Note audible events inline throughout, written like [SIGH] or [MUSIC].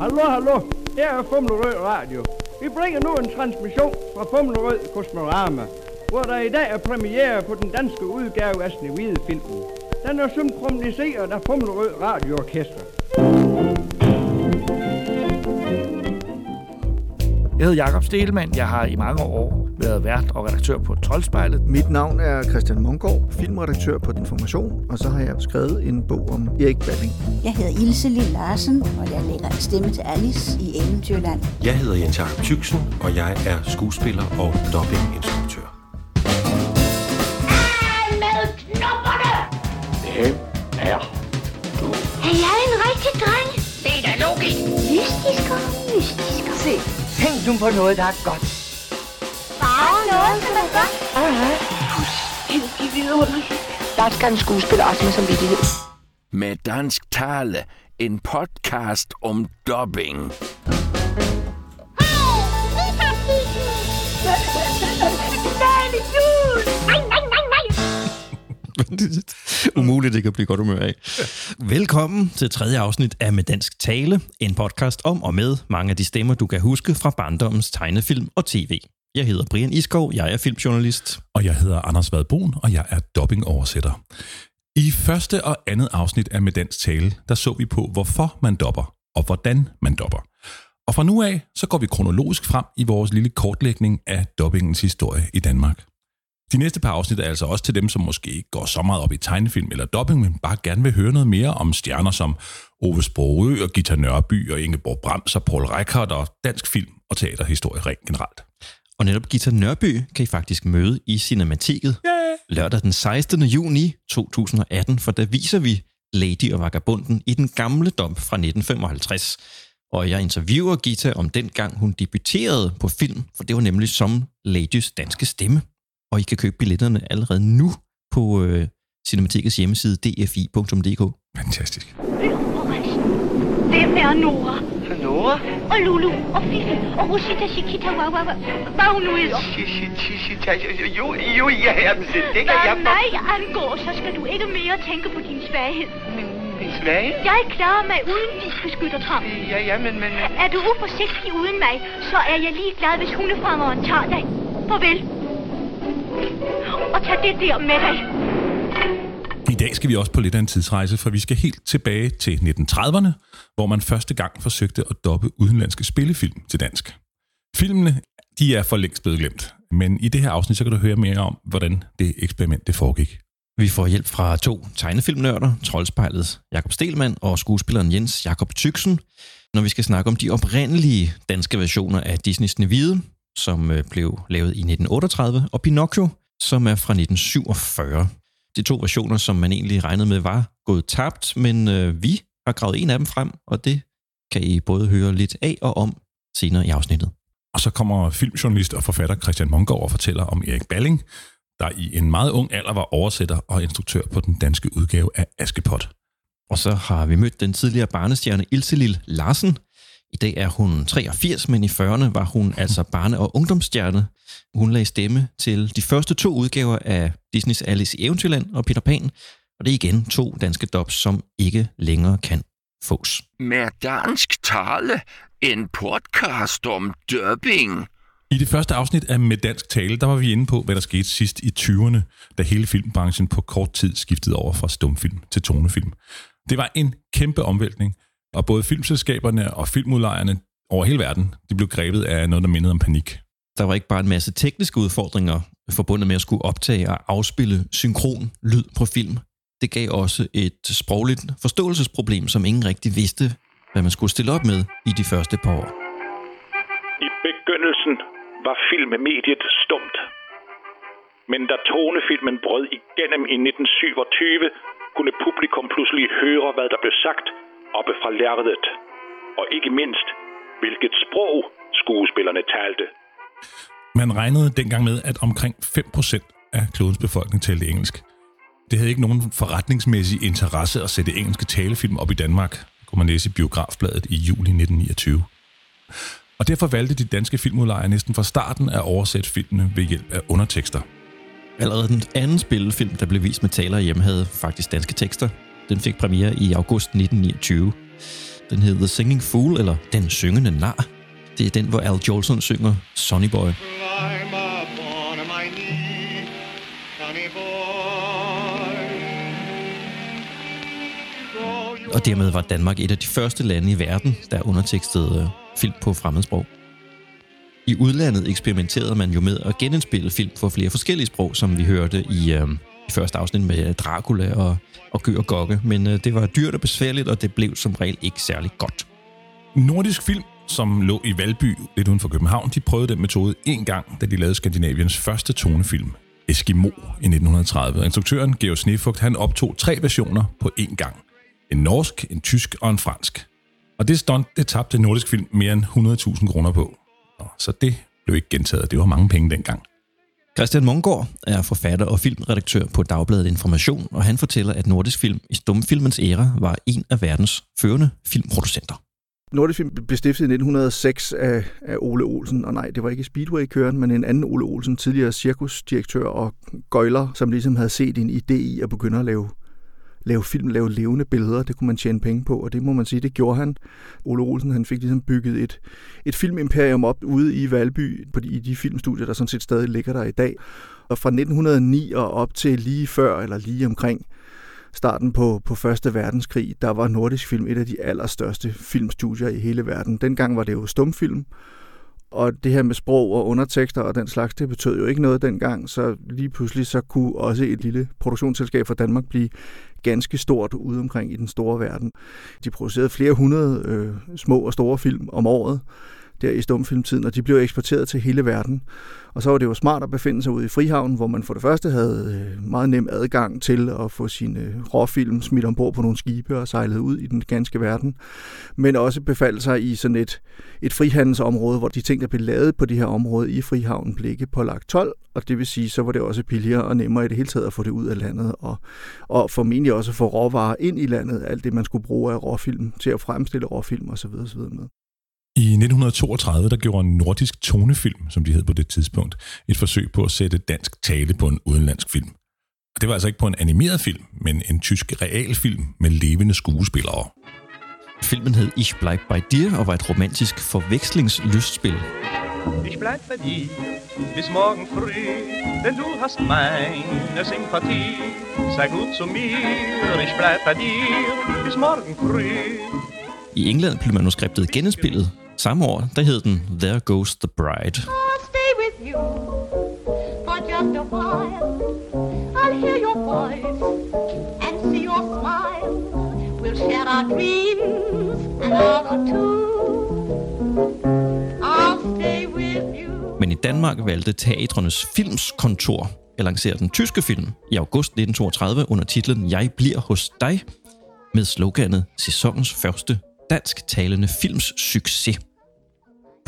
Hallo, hallo. Her er Fumlerød Radio. Vi bringer nu en transmission fra Fumlerød Kosmorama, hvor der i dag er premiere på den danske udgave af Snevide-filmen. Den er synkroniseret af Fumlerød Radioorkester. Jeg hedder Jakob Stelmann. Jeg har i mange år været vært og redaktør på Troldspejlet. Mit navn er Christian Mungård, filmredaktør på Information, og så har jeg skrevet en bog om Erik Balling. Jeg hedder Ilse Lille Larsen, og jeg lægger en stemme til Alice i Eventyrland. Jeg hedder Jens Jakob Tyksen, og jeg er skuespiller og knopperne! Hvem er du? Er jeg en rigtig dreng? Det er da logisk. Mystisk og mystisk. Se, tænk nu på noget, der er godt. Noget, som er godt. Helt vidunderligt. Der skal en skuespiller også med samvittighed. Med dansk tale. En podcast om dubbing. [LAUGHS] Umuligt ikke at blive godt humør af. Velkommen til tredje afsnit af Med Dansk Tale, en podcast om og med mange af de stemmer, du kan huske fra barndommens tegnefilm og tv. Jeg hedder Brian Iskov, jeg er filmjournalist. Og jeg hedder Anders Vadbrun, og jeg er dobbingoversætter. I første og andet afsnit af Med Dansk Tale, der så vi på, hvorfor man dopper, og hvordan man dopper. Og fra nu af, så går vi kronologisk frem i vores lille kortlægning af dobbingens historie i Danmark. De næste par afsnit er altså også til dem, som måske ikke går så meget op i tegnefilm eller dobbing, men bare gerne vil høre noget mere om stjerner som Ove Sprogø og Gita Nørby og Ingeborg Brams og Paul Reichhardt og dansk film og teaterhistorie rent generelt. Og netop Gita Nørby kan I faktisk møde i Cinematiket lørdag den 16. juni 2018, for der viser vi Lady og Vagabunden i den gamle dom fra 1955. Og jeg interviewer Gita om den gang hun debuterede på film, for det var nemlig som Ladys danske stemme. Og I kan købe billetterne allerede nu på øh, Cinematikets hjemmeside dfi.dk. Fantastisk. Hvem er Nora? Nora? Og Lulu, og Fifi, og Rosita, Chiquita, wow, wow, wow. Hvad hun nu hedder. Jo, jo, ja, jamen, det Hvad jeg på. mig angår, så skal du ikke mere tænke på din svaghed. Min, min svage? Jeg klarer mig uden dit beskyttertram. Ja, ja, men, men... Er du uforsigtig uden mig, så er jeg lige glad, hvis hundefangeren tager dig. Farvel. Og tag det der med dig. Dag skal vi også på lidt af en tidsrejse, for vi skal helt tilbage til 1930'erne, hvor man første gang forsøgte at doppe udenlandske spillefilm til dansk. Filmene, de er for længst blevet glemt, men i det her afsnit, så kan du høre mere om, hvordan det eksperiment det foregik. Vi får hjælp fra to tegnefilmnørder, Troldspejlet Jakob Stelmann og skuespilleren Jens Jakob Tyksen, når vi skal snakke om de oprindelige danske versioner af Disneys Snevide, som øh, blev lavet i 1938, og Pinocchio, som er fra 1947. De to versioner, som man egentlig regnede med var gået tabt, men øh, vi har gravet en af dem frem, og det kan I både høre lidt af og om senere i afsnittet. Og så kommer filmjournalist og forfatter Christian Mongård og fortæller om Erik Balling, der i en meget ung alder var oversætter og instruktør på den danske udgave af Askepot. Og så har vi mødt den tidligere barnestjerne Ilse Lille Larsen. I dag er hun 83, men i 40'erne var hun [LAUGHS] altså barne- og ungdomsstjerne. Hun lagde stemme til de første to udgaver af Disneys Alice i Eventyrland og Peter Pan, og det er igen to danske dobs, som ikke længere kan fås. Med dansk tale. En podcast om dubbing. I det første afsnit af Med Dansk Tale, der var vi inde på, hvad der skete sidst i 20'erne, da hele filmbranchen på kort tid skiftede over fra stumfilm til tonefilm. Det var en kæmpe omvæltning, og både filmselskaberne og filmudlejerne over hele verden, de blev grebet af noget, der mindede om panik. Der var ikke bare en masse tekniske udfordringer forbundet med at skulle optage og afspille synkron lyd på film. Det gav også et sprogligt forståelsesproblem, som ingen rigtig vidste, hvad man skulle stille op med i de første par år. I begyndelsen var filmmediet stumt. Men da tonefilmen brød igennem i 1927, kunne publikum pludselig høre, hvad der blev sagt oppe fra lærredet. Og ikke mindst, hvilket sprog skuespillerne talte. Man regnede dengang med, at omkring 5% af klodens befolkning talte engelsk. Det havde ikke nogen forretningsmæssig interesse at sætte engelske talefilm op i Danmark, kunne man læse i Biografbladet i juli 1929. Og derfor valgte de danske filmudlejere næsten fra starten at oversætte filmene ved hjælp af undertekster. Allerede den anden spillefilm, der blev vist med taler hjemme, havde faktisk danske tekster. Den fik premiere i august 1929. Den hedder The Singing Fool, eller Den Syngende Nar. Det er den, hvor Al Jolson synger Sonny Boy. Og dermed var Danmark et af de første lande i verden, der undertekstede øh, film på fremmedsprog. I udlandet eksperimenterede man jo med at genindspille film for flere forskellige sprog, som vi hørte i, øh, i første afsnit med øh, Dracula og, og Gør og Gokke. Men øh, det var dyrt og besværligt, og det blev som regel ikke særlig godt. Nordisk film, som lå i Valby lidt uden for København, de prøvede den metode en gang, da de lavede Skandinaviens første tonefilm, Eskimo, i 1930. Instruktøren Georg Snefugt, han optog tre versioner på én gang. En norsk, en tysk og en fransk. Og det stunt, det tabte nordisk film mere end 100.000 kroner på. Så det blev ikke gentaget. Det var mange penge dengang. Christian Mongård er forfatter og filmredaktør på Dagbladet Information, og han fortæller, at Nordisk Film i stumfilmens æra var en af verdens førende filmproducenter. Nordisk Film blev stiftet i 1906 af, af Ole Olsen, og nej, det var ikke Speedway-køren, men en anden Ole Olsen, tidligere cirkusdirektør og gøjler, som ligesom havde set en idé i at begynde at lave lave film, lave levende billeder, det kunne man tjene penge på, og det må man sige, det gjorde han. Ole Olsen, han fik ligesom bygget et, et filmimperium op ude i Valby, på de, i de filmstudier, der sådan set stadig ligger der i dag. Og fra 1909 og op til lige før, eller lige omkring starten på, på Første Verdenskrig, der var Nordisk Film et af de allerstørste filmstudier i hele verden. Dengang var det jo stumfilm, og det her med sprog og undertekster og den slags, det betød jo ikke noget dengang, så lige pludselig så kunne også et lille produktionsselskab fra Danmark blive ganske stort ude omkring i den store verden. De producerede flere hundrede øh, små og store film om året der i stumfilmtiden, og de blev eksporteret til hele verden. Og så var det jo smart at befinde sig ude i Frihavn, hvor man for det første havde øh, meget nem adgang til at få sine øh, råfilm smidt ombord på nogle skibe og sejlet ud i den ganske verden, men også befaldt sig i sådan et, et frihandelsområde, hvor de ting, der blev lavet på det her område i Frihavn, blev ikke pålagt 12, og det vil sige, så var det også billigere og nemmere i det hele taget at få det ud af landet, og, og formentlig også at få råvarer ind i landet, alt det man skulle bruge af råfilm til at fremstille råfilm osv. osv. med. I 1932 der gjorde en nordisk tonefilm, som de hed på det tidspunkt, et forsøg på at sætte dansk tale på en udenlandsk film. Og det var altså ikke på en animeret film, men en tysk realfilm med levende skuespillere. Filmen hed Ich bleib bei dir og var et romantisk forvekslingslystspil. Ich bleib bei dir bis morgen früh, denn du hast meine Sympathie. Sei gut zu mir, ich bleib bei dir bis morgen früh. I England blev manuskriptet genindspillet. Samme år, der hed den There Goes the Bride. I'll stay with you for just a while. I'll hear your voice and see your smile. We'll share our dreams another two. I'll stay with you. Men i Danmark valgte Teatrenes Filmskontor at lancere den tyske film i august 1932 under titlen Jeg bliver hos dig med sloganet Sæsonens første dansktalende films succes.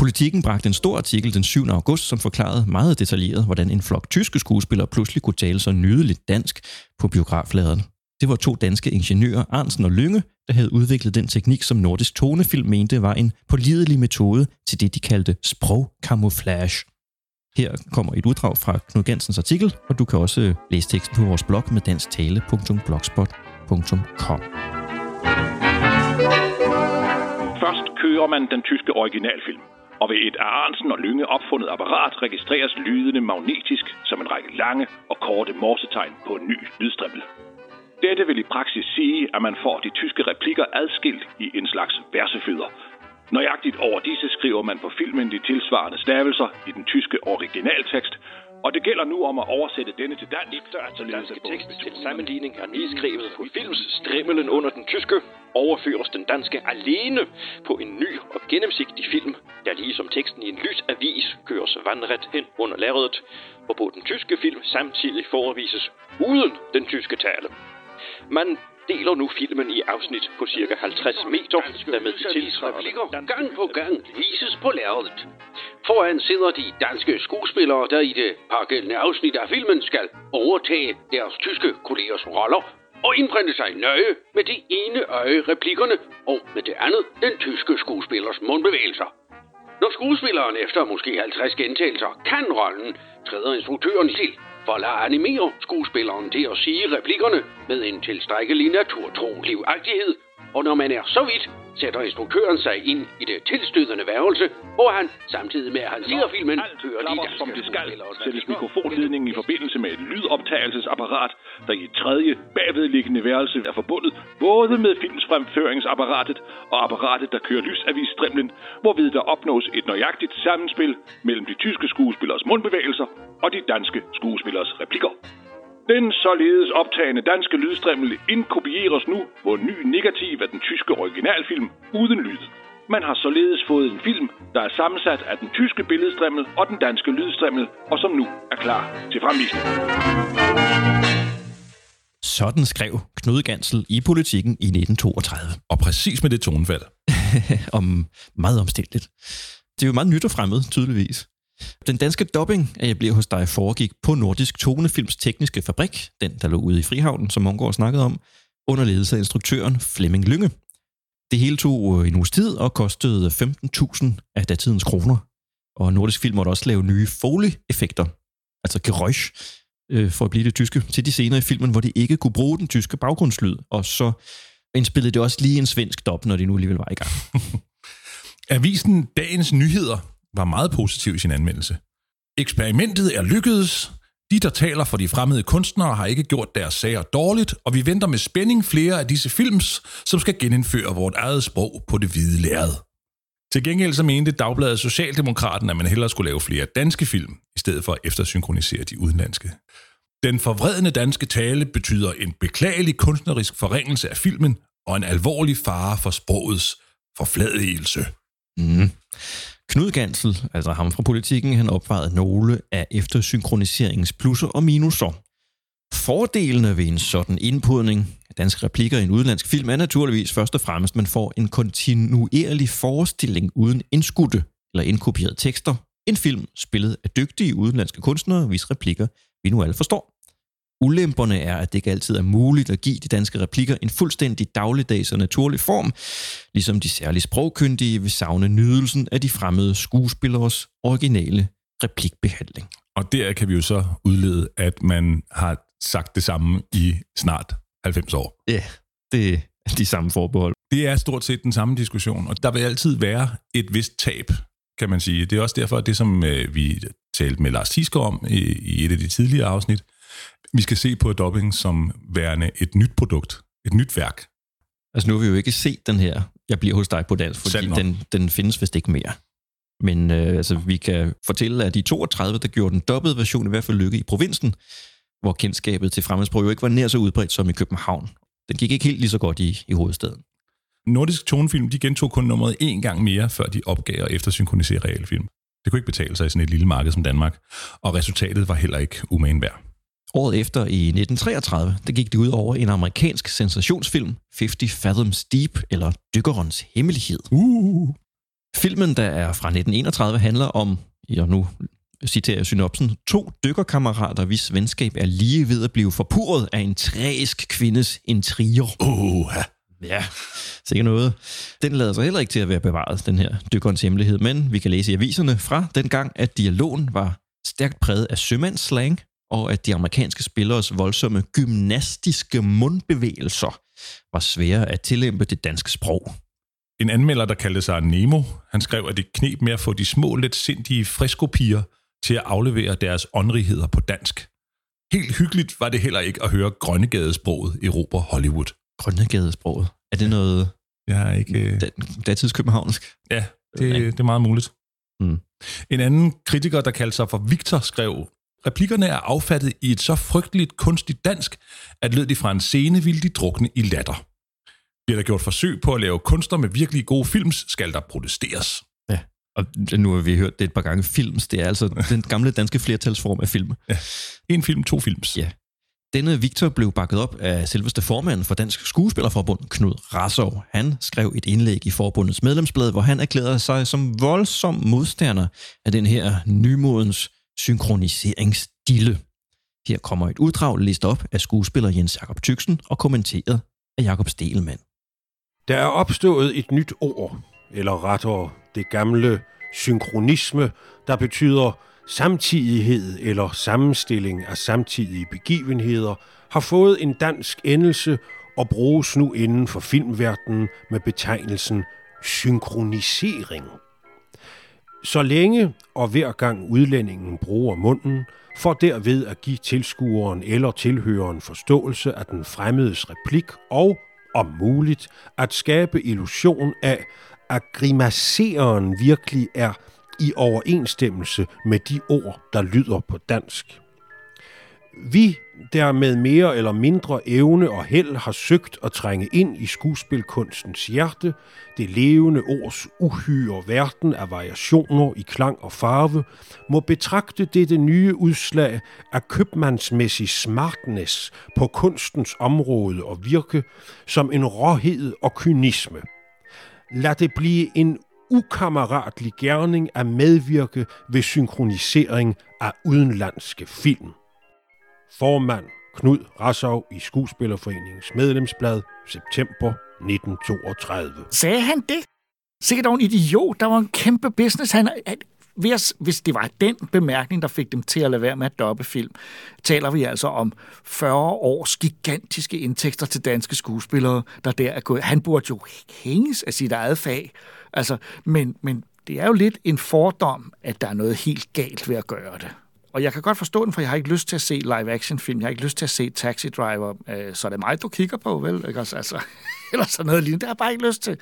Politikken bragte en stor artikel den 7. august, som forklarede meget detaljeret, hvordan en flok tyske skuespillere pludselig kunne tale så nydeligt dansk på biografladeren. Det var to danske ingeniører, Arnsen og Lynge, der havde udviklet den teknik, som Nordisk Tonefilm mente var en pålidelig metode til det, de kaldte sprogkamouflage. Her kommer et uddrag fra Knud Gansens artikel, og du kan også læse teksten på vores blog med danstale.blogspot.com. Først kører man den tyske originalfilm, og ved et af Arnsen og Lynge opfundet apparat registreres lydene magnetisk som en række lange og korte morsetegn på en ny lydstrimmel. Dette vil i praksis sige, at man får de tyske replikker adskilt i en slags versefødder. Nøjagtigt over disse skriver man på filmen de tilsvarende stavelser i den tyske originaltekst, og det gælder nu om at oversætte denne til dansk. Den danske tekst til sammenligning er nedskrevet på films strimmelen under den tyske, overføres den danske alene på en ny og gennemsigtig film, der ligesom teksten i en lysavis køres vandret hen under lærredet, og på den tyske film samtidig forevises uden den tyske tale. Man deler nu filmen i afsnit på cirka 50 meter, der med de gang på gang vises på lærredet. Foran sidder de danske skuespillere, der i det pågældende afsnit af filmen skal overtage deres tyske kollegers roller og indprinte sig nøje med det ene øje replikkerne og med det andet den tyske skuespillers mundbevægelser. Når skuespilleren efter måske 50 gentagelser kan rollen, træder instruktøren til for at lade animere skuespilleren til at sige replikkerne med en tilstrækkelig naturtro livagtighed og når man er så vidt, sætter instruktøren sig ind i det tilstødende værelse, hvor han, samtidig med at han ser filmen, hører de danske som det skal, sættes mikrofonledningen i forbindelse med et lydoptagelsesapparat, der i et tredje bagvedliggende værelse er forbundet både med films fremføringsapparatet og apparatet, der kører lysavisstrimlen, hvorved der opnås et nøjagtigt sammenspil mellem de tyske skuespillers mundbevægelser og de danske skuespillers replikker. Den således optagende danske lydstrimmel inkopieres nu på ny negativ af den tyske originalfilm uden lyd. Man har således fået en film, der er sammensat af den tyske billedstrimmel og den danske lydstrimmel, og som nu er klar til fremvisning. Sådan skrev Knud Gansel i politikken i 1932. Og præcis med det tonefald. [LAUGHS] om meget omstændigt. Det er jo meget nyt og fremmed, tydeligvis. Den danske dubbing af Jeg bliver hos dig foregik på Nordisk Tonefilms tekniske fabrik, den der lå ude i Frihavnen, som Mongård snakkede om, under ledelse af instruktøren Flemming Lynge. Det hele tog øh, en uges tid og kostede 15.000 af datidens kroner. Og Nordisk Film måtte også lave nye Foley-effekter, altså Geräusch, øh, for at blive det tyske, til de scener i filmen, hvor de ikke kunne bruge den tyske baggrundslyd. Og så indspillede det også lige en svensk dub, når de nu alligevel var i gang. [LAUGHS] Avisen Dagens Nyheder var meget positiv i sin anmeldelse. Eksperimentet er lykkedes. De, der taler for de fremmede kunstnere, har ikke gjort deres sager dårligt, og vi venter med spænding flere af disse films, som skal genindføre vort eget sprog på det hvide lærred. Til gengæld så mente Dagbladet Socialdemokraten, at man hellere skulle lave flere danske film, i stedet for at eftersynkronisere de udenlandske. Den forvredende danske tale betyder en beklagelig kunstnerisk forringelse af filmen og en alvorlig fare for sprogets forfladigelse. Mm. Knud Gansel, altså ham fra politikken, han opvejede nogle af eftersynkroniseringens plusser og minuser. Fordelene ved en sådan indpodning af danske replikker i en udenlandsk film er naturligvis først og fremmest, at man får en kontinuerlig forestilling uden indskudte eller indkopierede tekster. En film spillet af dygtige udenlandske kunstnere, hvis replikker vi nu alle forstår. Ulemperne er, at det ikke altid er muligt at give de danske replikker en fuldstændig dagligdags og naturlig form, ligesom de særligt sprogkyndige vil savne nydelsen af de fremmede skuespillers originale replikbehandling. Og der kan vi jo så udlede, at man har sagt det samme i snart 90 år. Ja, det er de samme forbehold. Det er stort set den samme diskussion, og der vil altid være et vist tab, kan man sige. Det er også derfor, at det som øh, vi talte med Lars Thisker om i, i et af de tidligere afsnit, vi skal se på dubbing som værende et nyt produkt, et nyt værk. Altså nu har vi jo ikke set den her, jeg bliver hos dig på dansk, fordi den, den findes vist ikke mere. Men øh, altså, vi kan fortælle, at de 32, der gjorde den dobbede version, i hvert fald lykke i provinsen, hvor kendskabet til fremmedsprog jo ikke var nær så udbredt som i København. Den gik ikke helt lige så godt i, i hovedstaden. Nordisk tonefilm, de gentog kun nummeret en gang mere, før de opgav at eftersynkronisere realfilm. Det kunne ikke betale sig i sådan et lille marked som Danmark, og resultatet var heller ikke umagen værd. Året efter, i 1933, der gik det ud over en amerikansk sensationsfilm, 50 Fathoms Deep, eller Dykkerens Hemmelighed. Uh. Filmen, der er fra 1931, handler om, og nu citerer jeg synopsen, to dykkerkammerater, hvis venskab er lige ved at blive forpurret af en træsk kvindes intriger. Uh. Ja, sikkert noget. Den lader sig heller ikke til at være bevaret, den her dykkerens hemmelighed, men vi kan læse i aviserne fra den gang, at dialogen var stærkt præget af sømandsslang, og at de amerikanske spilleres voldsomme gymnastiske mundbevægelser var svære at tillæmpe det danske sprog. En anmelder, der kaldte sig Nemo, han skrev, at det knep med at få de små, lidt sindige friskopiger til at aflevere deres åndrigheder på dansk. Helt hyggeligt var det heller ikke at høre Grønnegadesproget i Robert Hollywood. Grønnegadesproget? Er det noget Jeg er ikke... Øh... datids københavnsk? Ja, det, det er meget muligt. Mm. En anden kritiker, der kaldte sig for Victor, skrev, Replikkerne er affattet i et så frygteligt kunstigt dansk, at lød de fra en scene, ville de drukne i latter. Bliver der gjort forsøg på at lave kunster med virkelig gode films, skal der protesteres. Ja, og nu har vi hørt det et par gange films. Det er altså den gamle danske flertalsform af film. Ja. En film, to films. Ja. Denne Victor blev bakket op af selveste formanden for Dansk Skuespillerforbund, Knud Rassov. Han skrev et indlæg i forbundets medlemsblad, hvor han erklærede sig som voldsom modstander af den her nymodens synkroniseringsdille. Her kommer et uddrag list op af skuespiller Jens Jakob Tyksen og kommenteret af Jakob Stelmann. Der er opstået et nyt ord, eller rettere det gamle synkronisme, der betyder samtidighed eller sammenstilling af samtidige begivenheder, har fået en dansk endelse og bruges nu inden for filmverdenen med betegnelsen synkronisering. Så længe og hver gang udlændingen bruger munden, for derved at give tilskueren eller tilhøreren forståelse af den fremmedes replik og, om muligt, at skabe illusion af, at grimasseren virkelig er i overensstemmelse med de ord, der lyder på dansk. Vi, der med mere eller mindre evne og held har søgt at trænge ind i skuespilkunstens hjerte, det levende ords uhyre verden af variationer i klang og farve, må betragte dette nye udslag af købmandsmæssig smartness på kunstens område og virke som en råhed og kynisme. Lad det blive en ukammeratlig gerning at medvirke ved synkronisering af udenlandske film. Formand Knud Rassau i Skuespillerforeningens medlemsblad, september 1932. Sagde han det? Sikkert dog en idiot. Der var en kæmpe business. Han, hvis, hvis det var den bemærkning, der fik dem til at lade være med at doppe film, taler vi altså om 40 års gigantiske indtægter til danske skuespillere, der der er gået. Han burde jo hænges af sit eget fag. Altså, men, men det er jo lidt en fordom, at der er noget helt galt ved at gøre det. Og jeg kan godt forstå den, for jeg har ikke lyst til at se live-action-film. Jeg har ikke lyst til at se Taxi Driver. Øh, så er det mig, du kigger på, vel? Ikke? Altså, [LAUGHS] eller sådan noget lignende. Det har jeg bare ikke lyst til.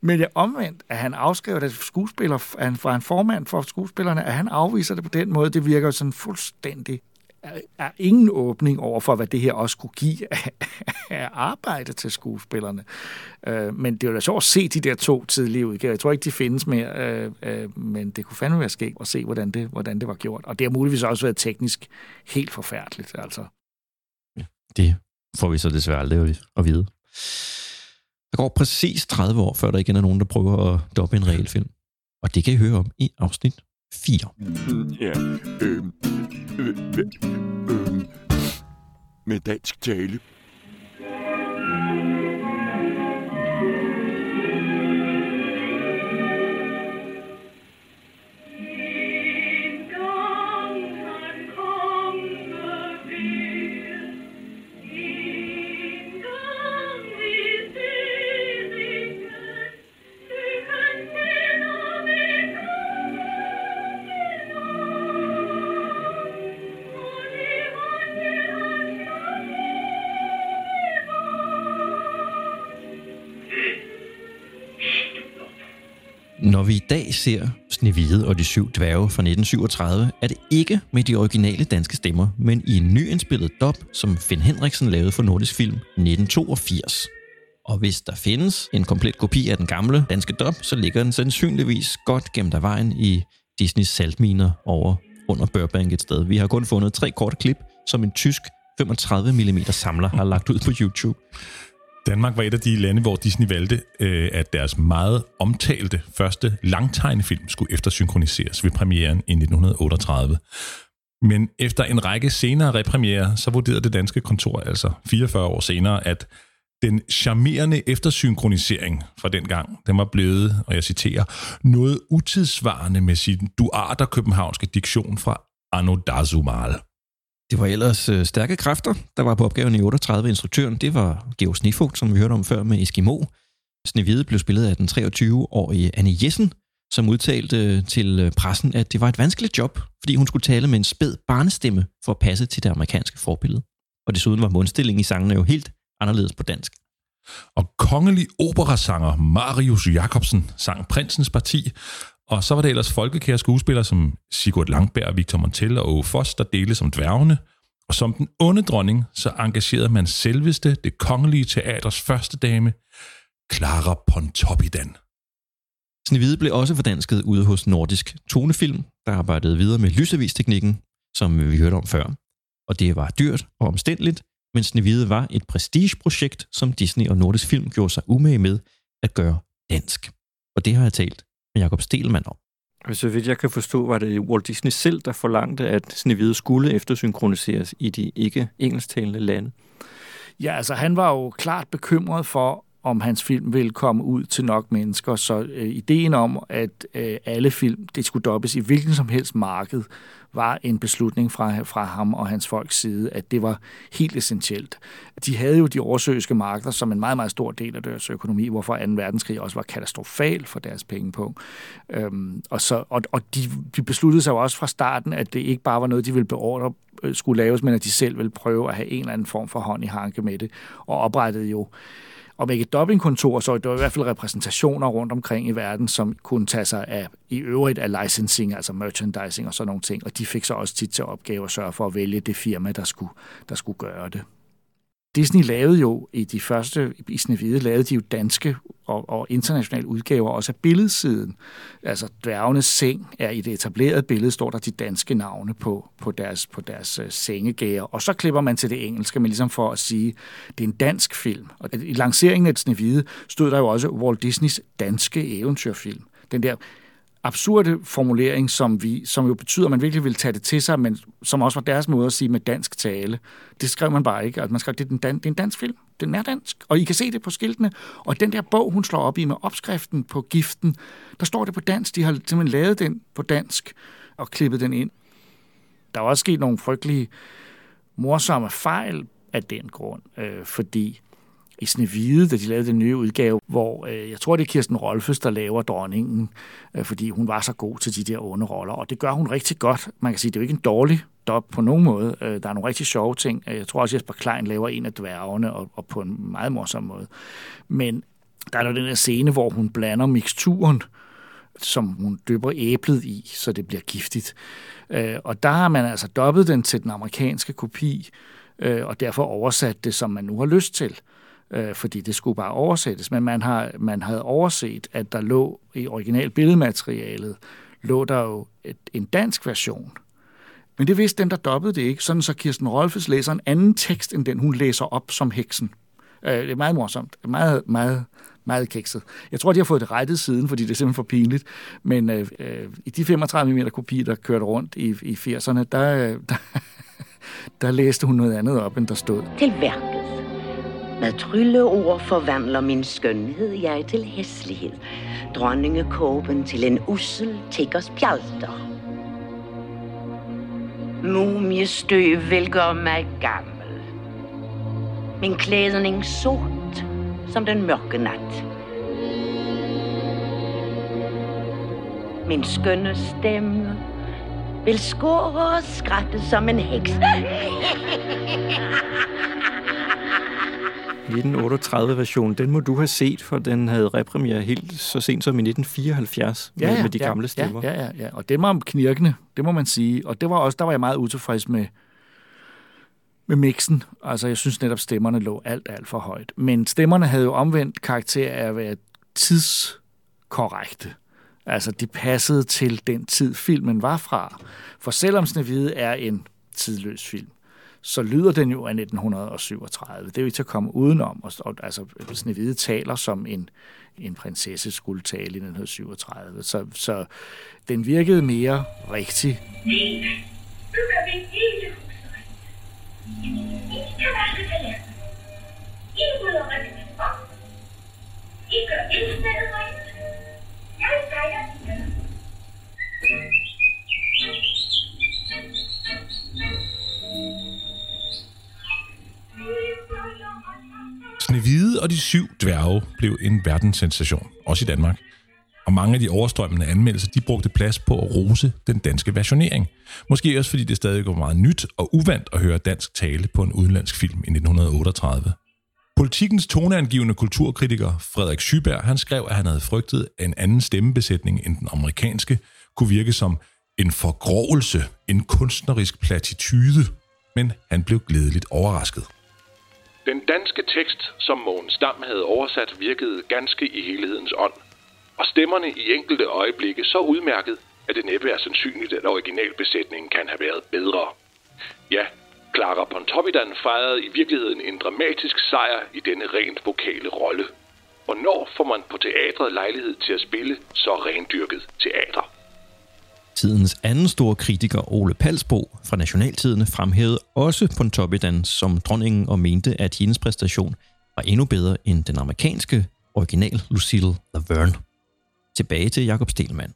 Men jeg omvendt, at han afskriver det skuespiller, at han var en formand for skuespillerne, at han afviser det på den måde, det virker sådan fuldstændig er ingen åbning over for, hvad det her også kunne give af, af arbejde til skuespillerne. Øh, men det er jo da sjovt at se de der to tidlige udgaver. Jeg tror ikke, de findes mere, øh, øh, men det kunne fandme være skægt at se, hvordan det, hvordan det var gjort. Og det har muligvis også været teknisk helt forfærdeligt. Altså. Ja, det får vi så desværre aldrig at vide. Der går præcis 30 år, før der igen er nogen, der prøver at doppe en regelfilm. Og det kan I høre om i afsnit 4. Mm, ja, øhm, øh, øh, øh, øh, med dansk tale. Vi i dag ser Snevide og de syv dværge fra 1937, er det ikke med de originale danske stemmer, men i en nyindspillet dub, som Finn Henriksen lavede for Nordisk Film 1982. Og hvis der findes en komplet kopi af den gamle danske dub, så ligger den sandsynligvis godt gemt der vejen i Disneys saltminer over under Burbank et sted. Vi har kun fundet tre korte klip, som en tysk 35 mm samler har lagt ud på YouTube. Danmark var et af de lande, hvor Disney valgte, øh, at deres meget omtalte første langtegnefilm skulle eftersynkroniseres ved premieren i 1938. Men efter en række senere repremierer, så vurderede det danske kontor altså 44 år senere, at den charmerende eftersynkronisering fra den gang, den var blevet, og jeg citerer, noget utidsvarende med sin duarter københavnske diktion fra Anno Dazumal. Det var ellers øh, stærke kræfter, der var på opgaven i 38. Instruktøren, det var Georg Snifogt, som vi hørte om før med Eskimo. Snevide blev spillet af den 23-årige Anne Jessen, som udtalte øh, til øh, pressen, at det var et vanskeligt job, fordi hun skulle tale med en spæd barnestemme for at passe til det amerikanske forbillede. Og desuden var mundstillingen i sangene jo helt anderledes på dansk. Og kongelig operasanger Marius Jacobsen sang Prinsens Parti, og så var det ellers folkekære skuespillere som Sigurd Langberg, Victor Montel og Ove Foss, der delte som dværgene. Og som den onde dronning, så engagerede man selveste det kongelige teaters første dame, Clara Pontoppidan. Snevide blev også fordansket ude hos Nordisk Tonefilm, der arbejdede videre med lysavisteknikken, som vi hørte om før. Og det var dyrt og omstændeligt, men Snevide var et prestigeprojekt, som Disney og Nordisk Film gjorde sig umage med at gøre dansk. Og det har jeg talt med Jakob Stelmann om. Så vidt jeg kan forstå, var det Walt Disney selv, der forlangte, at Snevide skulle eftersynkroniseres i de ikke engelsktalende lande. Ja, altså han var jo klart bekymret for, om hans film vil komme ud til nok mennesker. Så øh, ideen om, at øh, alle film det skulle dobbes i hvilken som helst marked, var en beslutning fra, fra ham og hans folks side, at det var helt essentielt. De havde jo de oversøiske markeder som en meget, meget stor del af deres økonomi, hvorfor 2. verdenskrig også var katastrofal for deres pengepunkt. Øhm, og så, og, og de, de besluttede sig jo også fra starten, at det ikke bare var noget, de ville beordre øh, skulle laves, men at de selv ville prøve at have en eller anden form for hånd i hanke med det, og oprettede jo om ikke dobbingkontor, så det var i hvert fald repræsentationer rundt omkring i verden, som kunne tage sig af i øvrigt af licensing, altså merchandising og sådan nogle ting. Og de fik så også tit til opgave at sørge for at vælge det firma, der skulle, der skulle gøre det. Disney lavede jo i de første, i Snevide, lavede de jo danske og, og internationale udgaver også af billedsiden. Altså dværgenes seng er i det etablerede billede, står der de danske navne på, på deres, på deres uh. Og så klipper man til det engelske, men ligesom for at sige, det er en dansk film. Og i lanceringen af Snevide stod der jo også Walt Disneys danske eventyrfilm. Den der absurde formulering, som, vi, som jo betyder, at man virkelig vil tage det til sig, men som også var deres måde at sige med dansk tale. Det skrev man bare ikke. Altså, man skrev, det er, den dan- det er en dansk film. Den er dansk. Og I kan se det på skiltene. Og den der bog, hun slår op i med opskriften på giften, der står det på dansk. De har simpelthen lavet den på dansk og klippet den ind. Der er også sket nogle frygtelige morsomme fejl af den grund, øh, fordi i Snevide, da de lavede den nye udgave, hvor øh, jeg tror, det er Kirsten Rolfes, der laver dronningen, øh, fordi hun var så god til de der underroller, og det gør hun rigtig godt. Man kan sige, det er jo ikke en dårlig dop på nogen måde. Øh, der er nogle rigtig sjove ting. Øh, jeg tror også, Jesper Klein laver en af dværgene, og, og på en meget morsom måde. Men der er jo den der scene, hvor hun blander mixturen, som hun dypper æblet i, så det bliver giftigt. Øh, og der har man altså dobbet den til den amerikanske kopi, øh, og derfor oversat det, som man nu har lyst til øh, fordi det skulle bare oversættes. Men man, har, man havde overset, at der lå i original billedmaterialet, lå der jo et, en dansk version. Men det vidste dem, der dobbede det ikke, sådan så Kirsten Rolfes læser en anden tekst, end den hun læser op som heksen. Øh, det er meget morsomt. Meget, meget, meget kikset. Jeg tror, de har fået det rettet siden, fordi det er simpelthen for pinligt. Men øh, øh, i de 35 mm kopier, der kørte rundt i, i 80'erne, der, øh, [LAUGHS] der, der læste hun noget andet op, end der stod. Til værket. Med trylleord forvandler min skønhed jeg til hæslighed. Dronningekåben til en ussel tiggers pjalter. Mumiestøv vil gøre mig gammel. Min klædning sort som den mørke nat. Min skønne stemme vil skåre og skratte som en heks. [LAUGHS] 1938-version, den må du have set, for den havde repremiere helt så sent som i 1974 ja, med, ja, med de ja, gamle stemmer. Ja, ja, ja, ja, og det var knirkende, det må man sige. Og det var også, der var jeg meget utilfreds med, med mixen. Altså, jeg synes netop, stemmerne lå alt, alt for højt. Men stemmerne havde jo omvendt karakter af at være tidskorrekte. Altså, de passede til den tid, filmen var fra. For selvom Snevide er en tidløs film, så lyder den jo af 1937. Det er jo ikke til at komme udenom. Og, og, altså, Snevide taler som en, en prinsesse skulle tale i 1937. Så, så den virkede mere rigtig. Lene, nu gør vi hele huset. I kan vaske tallerkener. I rydder regnene op. I gør ildstedet rent. Jeg steger Snevide og de syv dværge blev en verdenssensation, også i Danmark. Og mange af de overstrømmende anmeldelser, de brugte plads på at rose den danske versionering. Måske også fordi det stadig var meget nyt og uvandt at høre dansk tale på en udenlandsk film i 1938. Politikens toneangivende kulturkritiker Frederik Schyberg, han skrev, at han havde frygtet, at en anden stemmebesætning end den amerikanske kunne virke som en forgrovelse, en kunstnerisk platitude. Men han blev glædeligt overrasket. Den danske tekst, som Mogens Dam havde oversat, virkede ganske i helhedens ånd. Og stemmerne i enkelte øjeblikke så udmærket, at det næppe er sandsynligt, at originalbesætningen kan have været bedre. Ja, Clara Pontoppidan fejrede i virkeligheden en dramatisk sejr i denne rent vokale rolle. Hvornår får man på teatret lejlighed til at spille så rendyrket teater? Tidens anden store kritiker, Ole Palsbo fra Nationaltidene, fremhævede også Pontoppidan som dronningen og mente, at hendes præstation var endnu bedre end den amerikanske original Lucille Laverne. Tilbage til Jakob Stelmann.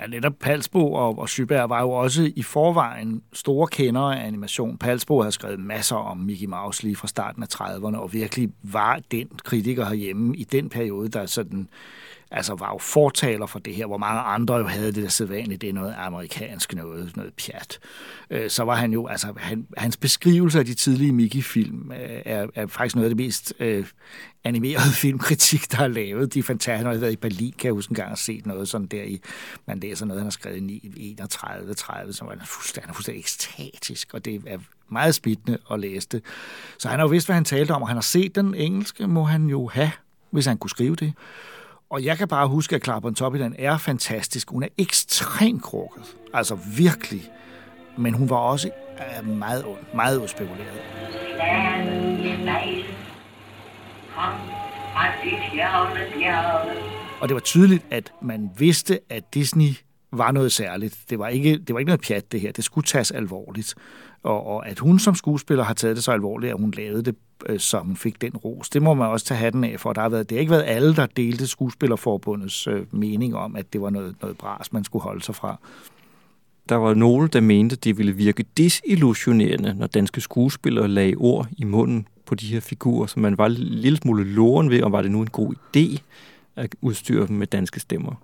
Ja, netop Palsbo og, og Schyberg var jo også i forvejen store kendere af animation. Palsbo havde skrevet masser om Mickey Mouse lige fra starten af 30'erne, og virkelig var den kritiker herhjemme i den periode, der sådan altså var jo fortaler for det her, hvor mange andre jo havde det der sædvanligt, det er noget amerikansk noget, noget pjat. Øh, så var han jo, altså han, hans beskrivelse af de tidlige Mickey-film øh, er, er faktisk noget af det mest øh, animerede [LAUGHS] filmkritik, der er lavet. De fantastiske. han har været i Berlin, kan jeg huske en gang set noget sådan der i, man læser noget, han har skrevet i 31-30, som var fuldstændig, fuldstændig ekstatisk, og det er meget spidende at læse det. Så han har jo vidst, hvad han talte om, og han har set den engelske, må han jo have, hvis han kunne skrive det. Og jeg kan bare huske, at Clara Bontoppidan er fantastisk. Hun er ekstremt krukket. Altså virkelig. Men hun var også øh, meget ond, meget udspekuleret. Og det var tydeligt, at man vidste, at Disney var noget særligt. Det var ikke, det var ikke noget pjat, det her. Det skulle tages alvorligt. Og, og at hun som skuespiller har taget det så alvorligt, at hun lavede det, Øh, som fik den ros, det må man også tage hatten af for. Der har været, det har ikke været alle, der delte skuespillerforbundets øh, mening om, at det var noget, noget bras, man skulle holde sig fra. Der var nogle, der mente, det ville virke disillusionerende, når danske skuespillere lagde ord i munden på de her figurer, så man var en lille smule loren ved, om var det nu en god idé at udstyre dem med danske stemmer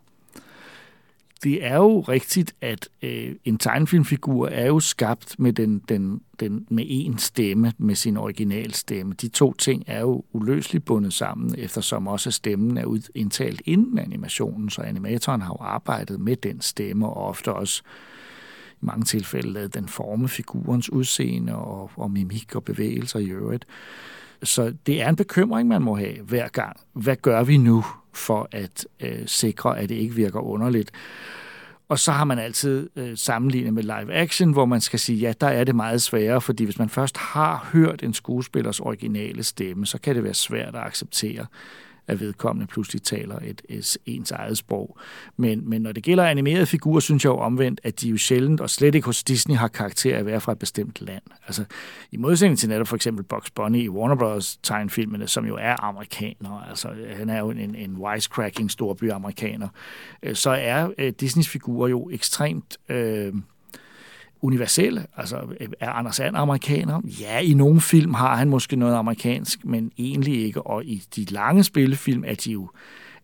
det er jo rigtigt, at øh, en tegnefilmfigur er jo skabt med, den, den, den, med én stemme, med sin originalstemme. De to ting er jo uløseligt bundet sammen, eftersom også stemmen er indtalt inden animationen, så animatoren har jo arbejdet med den stemme, og ofte også i mange tilfælde lavet den forme figurens udseende og, og mimik og bevægelser i øvrigt. Så det er en bekymring, man må have hver gang. Hvad gør vi nu for at øh, sikre, at det ikke virker underligt? Og så har man altid øh, sammenlignet med live action, hvor man skal sige, ja, der er det meget sværere, fordi hvis man først har hørt en skuespillers originale stemme, så kan det være svært at acceptere, at vedkommende pludselig taler et, et ens eget sprog. Men, men når det gælder animerede figurer, synes jeg jo omvendt, at de jo sjældent, og slet ikke hos Disney, har karakter af at være fra et bestemt land. Altså, i modsætning til netop for eksempel Bugs Bunny i Warner Bros. tegnfilmene, som jo er amerikaner, altså han er jo en, en wisecracking storby amerikaner, øh, så er øh, Disneys figurer jo ekstremt... Øh, universelle. Altså, er Anders And amerikaner? Ja, i nogle film har han måske noget amerikansk, men egentlig ikke. Og i de lange spillefilm er de jo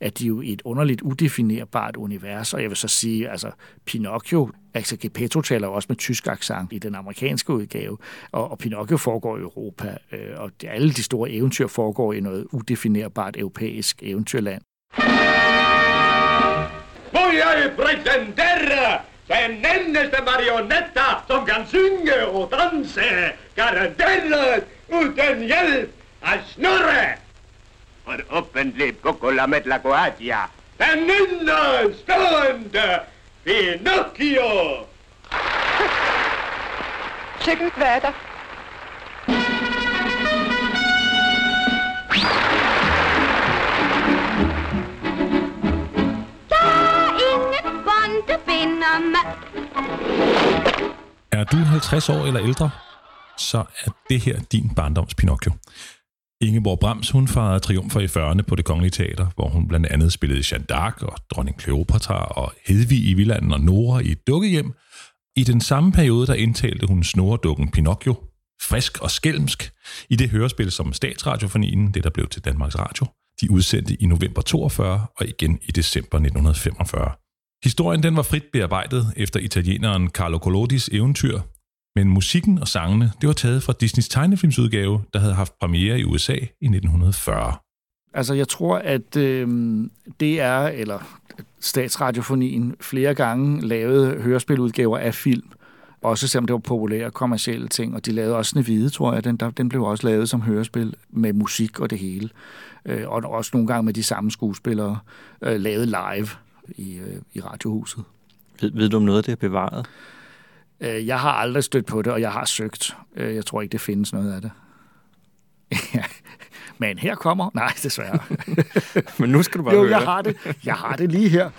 er de jo et underligt udefinerbart univers, og jeg vil så sige, altså Pinocchio, altså Geppetto taler jo også med tysk accent i den amerikanske udgave, og, og Pinocchio foregår i Europa, øh, og alle de store eventyr foregår i noget udefinerbart europæisk eventyrland. Voi är presentera den endaste marionetta som kan synge och dansa garanterat utan hjälp av snurre. För offentlig Cocola med la Coatia, den innanstående Pinocchio! Sikkert hvad er der? Er du 50 år eller ældre, så er det her din barndoms Pinocchio. Ingeborg Brams, hun farede triumfer i 40'erne på det kongelige teater, hvor hun blandt andet spillede Jeanne d'Arc og dronning Kleopatra og Hedvig i Villanden og Nora i dukkehjem. I den samme periode, der indtalte hun snoredukken Pinocchio, frisk og skælmsk, i det hørespil som Statsradiofonien, det der blev til Danmarks Radio. De udsendte i november 42 og igen i december 1945. Historien den var frit bearbejdet efter italieneren Carlo Collodis eventyr, men musikken og sangene det var taget fra Disneys tegnefilmsudgave, der havde haft premiere i USA i 1940. Altså, jeg tror, at øh, det er, eller statsradiofonien, flere gange lavede hørespiludgaver af film, også selvom det var populære kommercielle ting, og de lavede også Snevide, tror jeg, den, der, den blev også lavet som hørespil med musik og det hele, øh, og også nogle gange med de samme skuespillere, øh, lavet live i, øh, i Radiohuset. Ved, ved du om noget af det er bevaret? Øh, jeg har aldrig stødt på det, og jeg har søgt. Øh, jeg tror ikke, det findes noget af det. [LAUGHS] Men her kommer... Nej, desværre. [LAUGHS] Men nu skal du bare jo, høre. jeg har det. Jeg har det lige her.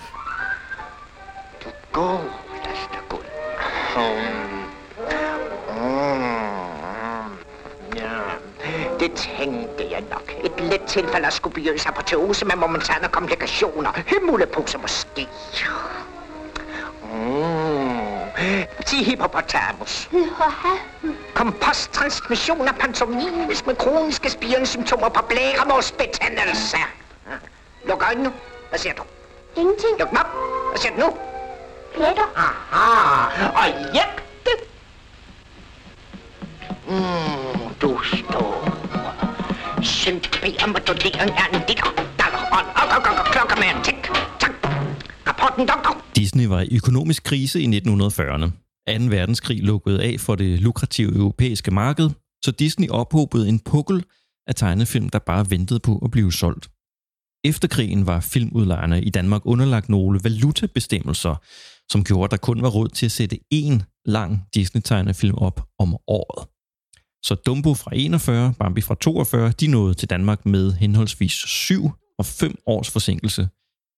Godaste guld. Mm. Det tænkte jeg nok. Et let tilfælde af skubiøs apoteose med momentane komplikationer. Himmelepose måske. Sig hippopotamus. Komposttransmission af pantomimes med kroniske spirende-symptomer på blæremålsbetændelse. Luk øjnene. Hvad ser du? Ingenting. Luk dem op. Hvad ser du nu? Pletter. Aha. Og hjælp Syndt beder en ditter. Daller on. Klokker en tik. Tak. Rapporten, doktor. Disney var i økonomisk krise i 1940'erne. 2. verdenskrig lukkede af for det lukrative europæiske marked, så Disney ophobede en pukkel af tegnefilm, der bare ventede på at blive solgt. Efter krigen var filmudlejerne i Danmark underlagt nogle valutabestemmelser, som gjorde, at der kun var råd til at sætte én lang Disney-tegnefilm op om året. Så Dumbo fra 41, Bambi fra 42, de nåede til Danmark med henholdsvis 7 og 5 års forsinkelse.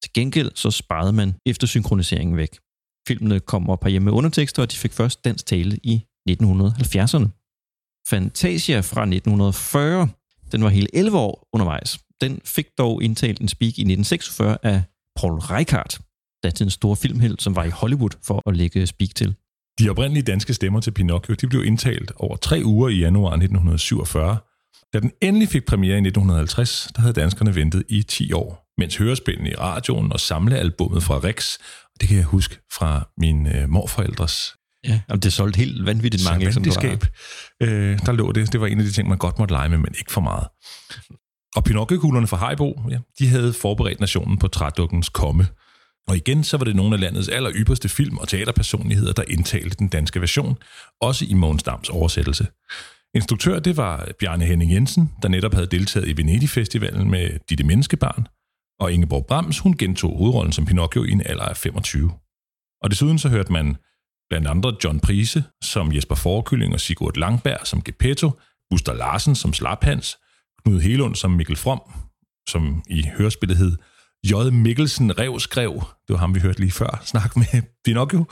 Til gengæld så sparede man eftersynkroniseringen væk. Filmene kom op herhjemme med undertekster, og de fik først dansk tale i 1970'erne. Fantasia fra 1940, den var hele 11 år undervejs. Den fik dog indtalt en speak i 1946 af Paul Reichardt, datidens store filmheld, som var i Hollywood for at lægge speak til. De oprindelige danske stemmer til Pinocchio de blev indtalt over tre uger i januar 1947. Da den endelig fik premiere i 1950, der havde danskerne ventet i 10 år, mens hørespillene i radioen og samlealbummet fra Rex, og det kan jeg huske fra min øh, morforældres Ja, og det solgte helt vanvittigt mange eksemplarer. Øh, der lå det. Det var en af de ting, man godt måtte lege med, men ikke for meget. Og Pinocchio-kuglerne fra Haribo, ja, de havde forberedt nationen på trædukkens komme. Og igen, så var det nogle af landets aller ypperste film- og teaterpersonligheder, der indtalte den danske version, også i Mogens Dams oversættelse. Instruktør, det var Bjarne Henning Jensen, der netop havde deltaget i Venedig-festivalen med Ditte Menneskebarn, og Ingeborg Brams, hun gentog hovedrollen som Pinocchio i en alder af 25. Og desuden så hørte man blandt andre John Prise som Jesper Forkylling og Sigurd Langberg som Gepetto, Buster Larsen som Slaphans, Knud Helund som Mikkel From, som i hørespillet hed J. Mikkelsen Revskrev, det var ham, vi hørte lige før, snak med Pinocchio,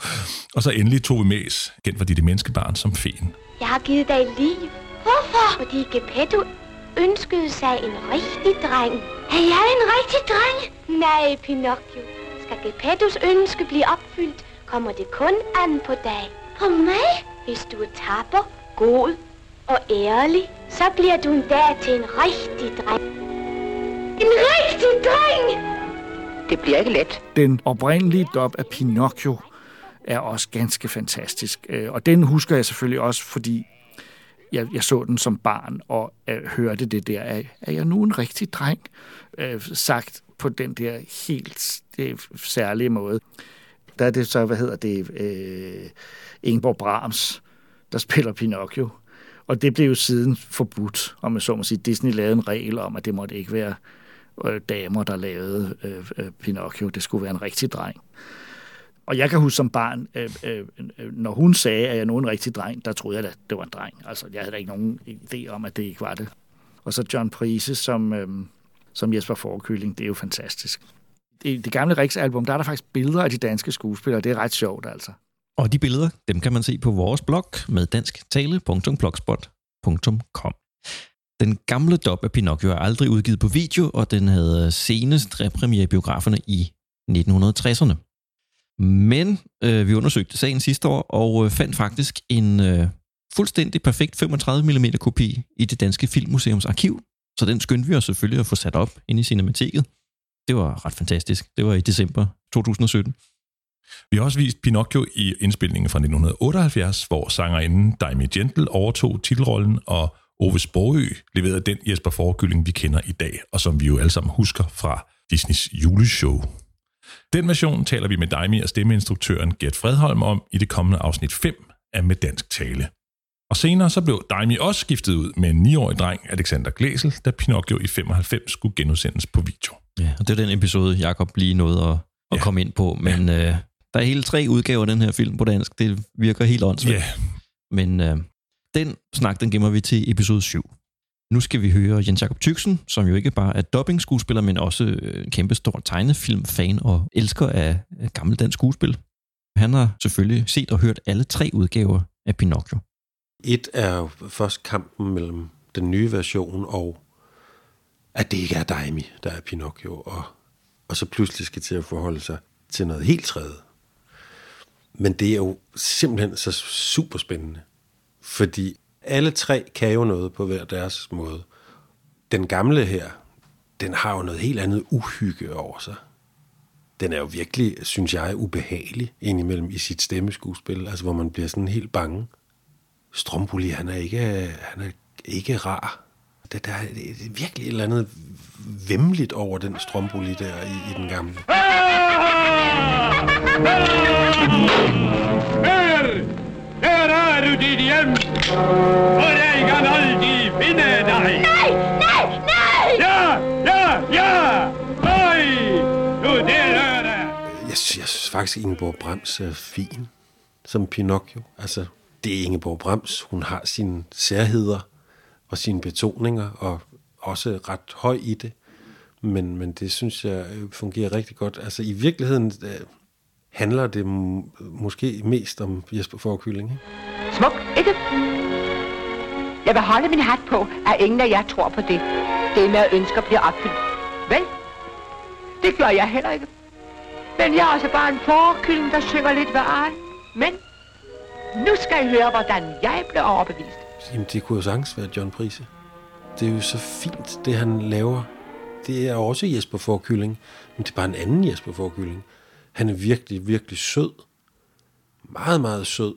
og så endelig Tove Mæs, kendt for de menneskebarn som fæn. Jeg har givet dig liv. Hvorfor? Fordi Gepetto ønskede sig en rigtig dreng. Er jeg en rigtig dreng? Nej, Pinocchio. Skal Gepettos ønske blive opfyldt, kommer det kun an på dig. På mig? Hvis du er tapper, god og ærlig, så bliver du en dag til en rigtig dreng. En rigtig dreng! Det bliver ikke let. Den oprindelige dop af Pinocchio er også ganske fantastisk. Øh, og den husker jeg selvfølgelig også, fordi jeg, jeg så den som barn og øh, hørte det der, er, er jeg nu en rigtig dreng? Øh, sagt på den der helt det, særlige måde. Der er det så, hvad hedder det, øh, Ingeborg Brahms, der spiller Pinocchio. Og det blev jo siden forbudt, om man så må sige. Disney lavede en regel om, at det måtte ikke være øh, damer, der lavede øh, øh, Pinocchio. Det skulle være en rigtig dreng. Og jeg kan huske som barn, øh, øh, når hun sagde, at jeg nu en rigtig dreng, der troede jeg, at det var en dreng. Altså, jeg havde da ikke nogen idé om, at det ikke var det. Og så John Prise som, øh, som Jesper Forkylling, det er jo fantastisk. I det gamle Riksalbum, der er der faktisk billeder af de danske skuespillere, det er ret sjovt altså. Og de billeder, dem kan man se på vores blog med dansktale.blogspot.com. Den gamle dop af Pinocchio er aldrig udgivet på video, og den havde øh, senest repremiere i biograferne i 1960'erne. Men øh, vi undersøgte sagen sidste år, og øh, fandt faktisk en øh, fuldstændig perfekt 35 mm kopi i det Danske Filmmuseums arkiv, så den skyndte vi os selvfølgelig at få sat op inde i Cinemateket. Det var ret fantastisk. Det var i december 2017. Vi har også vist Pinocchio i indspilningen fra 1978, hvor sangerinden Daimi Gentle overtog titelrollen, og Ove Sprogø leverede den Jesper Forkylling, vi kender i dag, og som vi jo alle sammen husker fra Disneys juleshow. Den version taler vi med Daimi og stemmeinstruktøren Gert Fredholm om i det kommende afsnit 5 af Med Dansk Tale. Og senere så blev Daimi også skiftet ud med en 9-årig dreng, Alexander Glæsel, da Pinocchio i 95 skulle genudsendes på video. Ja, og det er den episode, Jakob lige nåede at, at ja. komme ind på, men ja. øh, der er hele tre udgaver af den her film på dansk. Det virker helt åndssvagt. Ja. Men øh, den snak, den gemmer vi til episode 7. Nu skal vi høre Jens Jakob Tyksen, som jo ikke bare er dubbing-skuespiller, men også en kæmpe stor tegnefilmfan og elsker af af gammel dansk skuespil. Han har selvfølgelig set og hørt alle tre udgaver af Pinocchio. Et er jo først kampen mellem den nye version og at det ikke er Daimi, der er Pinocchio, og, og så pludselig skal til at forholde sig til noget helt tredje. Men det er jo simpelthen så super spændende. Fordi alle tre kan jo noget på hver deres måde. Den gamle her, den har jo noget helt andet uhygge over sig. Den er jo virkelig, synes jeg, ubehagelig indimellem i sit stemmeskuespil, altså hvor man bliver sådan helt bange. Stromboli, han er ikke, han er ikke rar. Det, der er virkelig et eller andet vemmeligt over den Stromboli der i, i den gamle. Her er du dit hjem, og jeg kan aldrig finde dig. Nej, nej, nej! Ja, ja, ja! Nej! Du der det! Jeg synes faktisk, Ingeborg Brems er fin som Pinocchio. Altså, det er Ingeborg Brems. Hun har sine særheder og sine betoninger, og også ret høj i det. Men, men det synes jeg øh, fungerer rigtig godt. Altså, i virkeligheden øh, handler det måske mest om Jesper Forkylling, ikke? Smuk, ikke? Jeg vil holde min hat på, at ingen af jer tror på det. Det med at ønsker bliver opfyldt. Vel? Det gør jeg heller ikke. Men jeg er også bare en forkylling, der synger lidt ved aren. Men nu skal I høre, hvordan jeg blev overbevist. Jamen, det kunne jo sagtens være John Prise. Det er jo så fint, det han laver. Det er også Jesper Forkylling, men det er bare en anden Jesper Forkylling. Han er virkelig, virkelig sød. Meget, meget sød.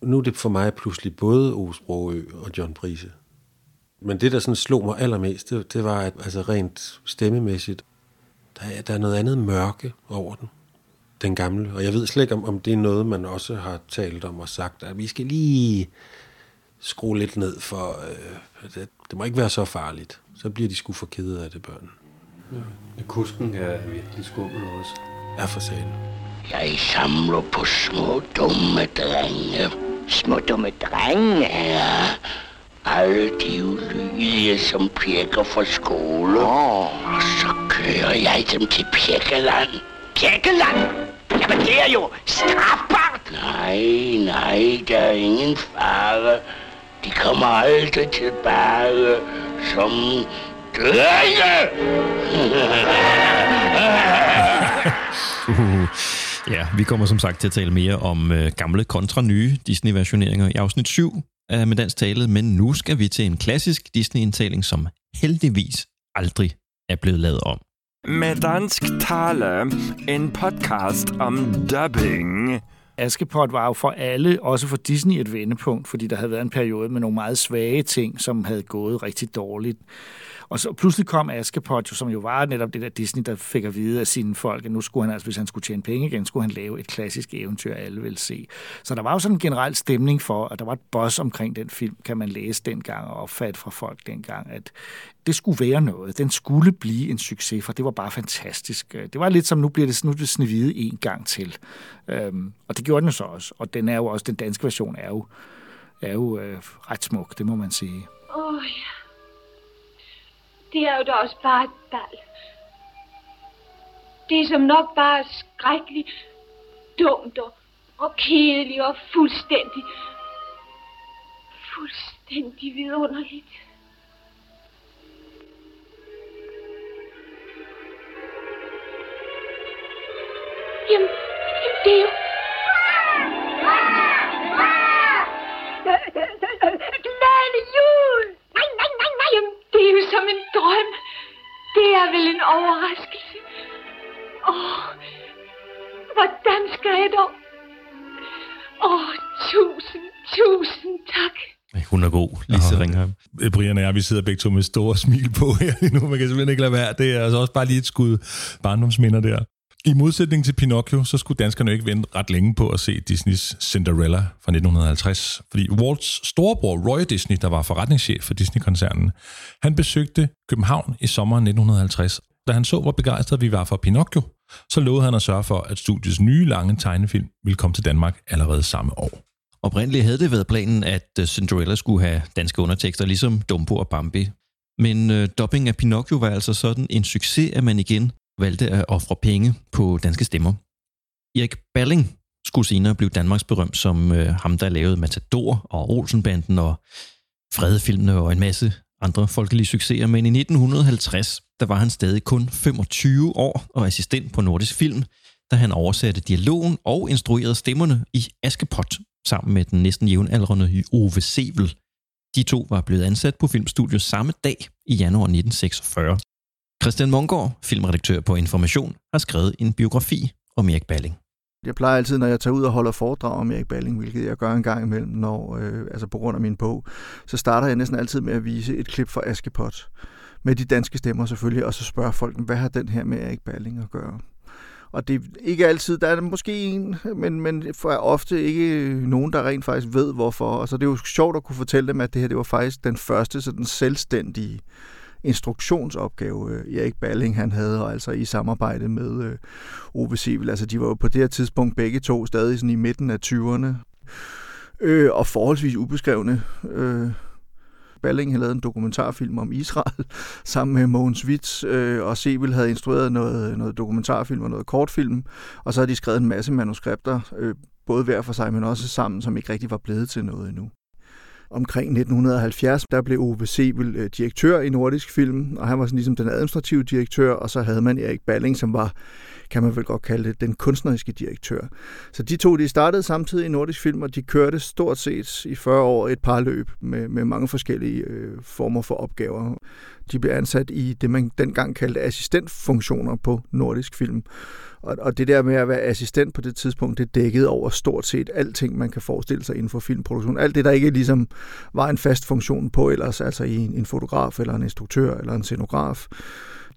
Nu er det for mig pludselig både Osbroø og John Brise. Men det, der sådan slog mig allermest, det, det var, at altså rent stemmemæssigt, der er, der er noget andet mørke over den. Den gamle. Og jeg ved slet ikke, om, om det er noget, man også har talt om og sagt, at vi skal lige skrue lidt ned for, øh, det, det må ikke være så farligt. Så bliver de sgu for kede af det, børn. Ja. Kusken er virkelig skummel også. Ja, for sagen. Jeg samler på små dumme drenge. Små dumme drenge? Ja. Alle de ulydige, som pjekker fra skole. Oh. Og så kører jeg dem til Pjekkeland. Pjekkeland? Jamen det er jo strafbart. Nej, nej, der er ingen fare. De kommer aldrig tilbage som Uh, [LAUGHS] ja, vi kommer som sagt til at tale mere om øh, gamle kontra nye Disney-versioneringer i afsnit 7 af Med Dansk Tale, men nu skal vi til en klassisk Disney-indtaling, som heldigvis aldrig er blevet lavet om. Med dansk tale, en podcast om dubbing. Askepot var jo for alle, også for Disney, et vendepunkt, fordi der havde været en periode med nogle meget svage ting, som havde gået rigtig dårligt. Og så pludselig kom Askepot, jo, som jo var netop det der Disney, der fik at vide af sine folk, at nu skulle han altså, hvis han skulle tjene penge igen, skulle han lave et klassisk eventyr, alle vil se. Så der var jo sådan en generel stemning for, at der var et boss omkring den film, kan man læse dengang og opfatte fra folk dengang, at det skulle være noget. Den skulle blive en succes, for det var bare fantastisk. Det var lidt som, nu bliver det, nu det snevide en gang til. Øhm, og det gjorde den jo så også. Og den er jo også, den danske version er jo, er jo øh, ret smuk, det må man sige. Åh oh, ja. Det er jo da også bare et bal. Det er som nok bare skrækkeligt, dumt og, og kedeligt og fuldstændig, fuldstændig vidunderligt. Jamen, jamen det er jo... Glædelig jul! Nej, nej, nej, nej! Det er jo som en drøm. Det er vel en overraskelse. Åh, oh, hvordan skal jeg dog? Åh, oh, tusind, tusind tak. Hun er god, Lise Ringheim. Brian og jeg, vi sidder begge to med store smil på her lige nu. Man kan simpelthen ikke lade være. Det er altså også bare lige et skud barndomsminder der. I modsætning til Pinocchio, så skulle danskerne ikke vente ret længe på at se Disneys Cinderella fra 1950. Fordi Walts storebror Roy Disney, der var forretningschef for Disney-koncernen, han besøgte København i sommeren 1950. Da han så, hvor begejstret vi var for Pinocchio, så lovede han at sørge for, at studiets nye lange tegnefilm ville komme til Danmark allerede samme år. Oprindeligt havde det været planen, at øh, Cinderella skulle have danske undertekster, ligesom Dumbo og Bambi. Men øh, dubbing af Pinocchio var altså sådan en succes, at man igen valgte at ofre penge på danske stemmer. Erik Balling skulle senere blive Danmarks berømt som øh, ham, der lavede Matador og Olsenbanden og Fredefilmene og en masse andre folkelige succeser. Men i 1950, der var han stadig kun 25 år og assistent på Nordisk Film, da han oversatte dialogen og instruerede stemmerne i Askepot sammen med den næsten jævnaldrende Ove Sevel. De to var blevet ansat på Filmstudiet samme dag i januar 1946. Christian Mongård, filmredaktør på Information, har skrevet en biografi om Erik Balling. Jeg plejer altid, når jeg tager ud og holder foredrag om Erik Balling, hvilket jeg gør en gang imellem, når, øh, altså på grund af min bog, så starter jeg næsten altid med at vise et klip fra Askepot, med de danske stemmer selvfølgelig, og så spørger folk, hvad har den her med Erik Balling at gøre? Og det er ikke altid, der er måske en, men, men for ofte ikke nogen, der rent faktisk ved, hvorfor. Og så det er jo sjovt at kunne fortælle dem, at det her det var faktisk den første sådan selvstændige instruktionsopgave, øh, Erik Balling han havde, og altså i samarbejde med øh, Ove Sivel. Altså de var jo på det her tidspunkt begge to stadig sådan i midten af 20'erne, øh, og forholdsvis ubeskrevne. Øh, Balling havde lavet en dokumentarfilm om Israel [LAUGHS] sammen med Mogens Witz, øh, og Sebel havde instrueret noget, noget dokumentarfilm og noget kortfilm, og så havde de skrevet en masse manuskripter, øh, både hver for sig, men også sammen, som ikke rigtig var blevet til noget endnu. Omkring 1970, der blev Ove Sebel øh, direktør i Nordisk Film, og han var sådan ligesom den administrative direktør, og så havde man Erik Balling, som var kan man vel godt kalde det, den kunstneriske direktør. Så de to, de startede samtidig i Nordisk Film, og de kørte stort set i 40 år et par løb med, med mange forskellige øh, former for opgaver. De blev ansat i det, man dengang kaldte assistentfunktioner på Nordisk Film. Og, og det der med at være assistent på det tidspunkt, det dækkede over stort set alting, man kan forestille sig inden for filmproduktion. Alt det, der ikke ligesom var en fast funktion på ellers, altså i en, en fotograf eller en instruktør eller en scenograf.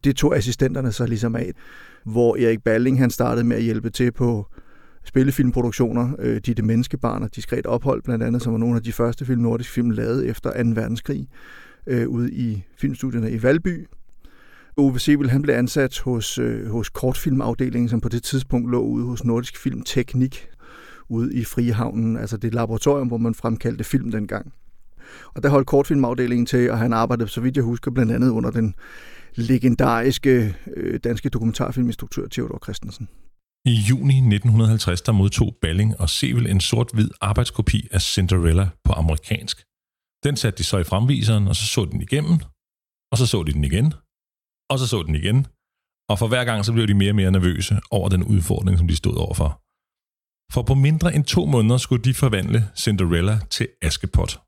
Det tog assistenterne så ligesom af hvor Erik Balling han startede med at hjælpe til på spillefilmproduktioner. Øh, de det menneskebarn og Diskret ophold blandt andet, som var nogle af de første film, nordisk film lavet efter 2. verdenskrig øh, ude i filmstudierne i Valby. Ove Sebel han blev ansat hos, øh, hos kortfilmafdelingen, som på det tidspunkt lå ude hos Nordisk Film Teknik ude i Frihavnen, altså det laboratorium, hvor man fremkaldte film dengang. Og der holdt kortfilmafdelingen til, og han arbejdede, så vidt jeg husker, blandt andet under den legendariske øh, danske dokumentarfilminstruktør Theodor Christensen. I juni 1950 der modtog Balling og Sevel en sort-hvid arbejdskopi af Cinderella på amerikansk. Den satte de så i fremviseren, og så så den igennem, og så så de den igen, og så så den igen, og for hver gang så blev de mere og mere nervøse over den udfordring, som de stod overfor. For på mindre end to måneder skulle de forvandle Cinderella til Askepot.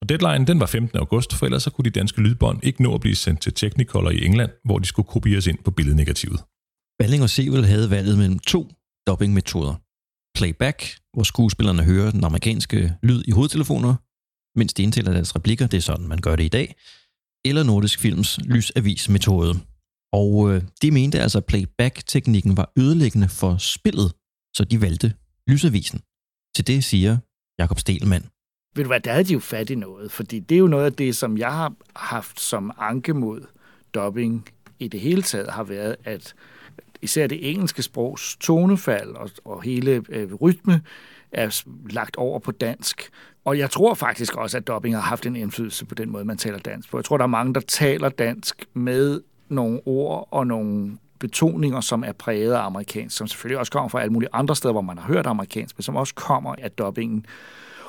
Og deadline den var 15. august, for ellers så kunne de danske lydbånd ikke nå at blive sendt til Technicolor i England, hvor de skulle kopieres ind på billednegativet. Balling og Sevel havde valget mellem to dubbingmetoder. Playback, hvor skuespillerne hører den amerikanske lyd i hovedtelefoner, mens de indtaler deres replikker, det er sådan, man gør det i dag, eller Nordisk Films lysavis-metode. Og øh, de mente altså, at playback-teknikken var ødelæggende for spillet, så de valgte lysavisen. Til det siger Jakob Stelmann. Ved du hvad, der havde de jo fat i noget, fordi det er jo noget af det, som jeg har haft som anke mod dubbing i det hele taget, har været, at især det engelske sprogs tonefald og, og hele øh, rytme er lagt over på dansk. Og jeg tror faktisk også, at dubbing har haft en indflydelse på den måde, man taler dansk på. Jeg tror, der er mange, der taler dansk med nogle ord og nogle betoninger, som er præget af amerikansk, som selvfølgelig også kommer fra alle mulige andre steder, hvor man har hørt amerikansk, men som også kommer af dobbingen.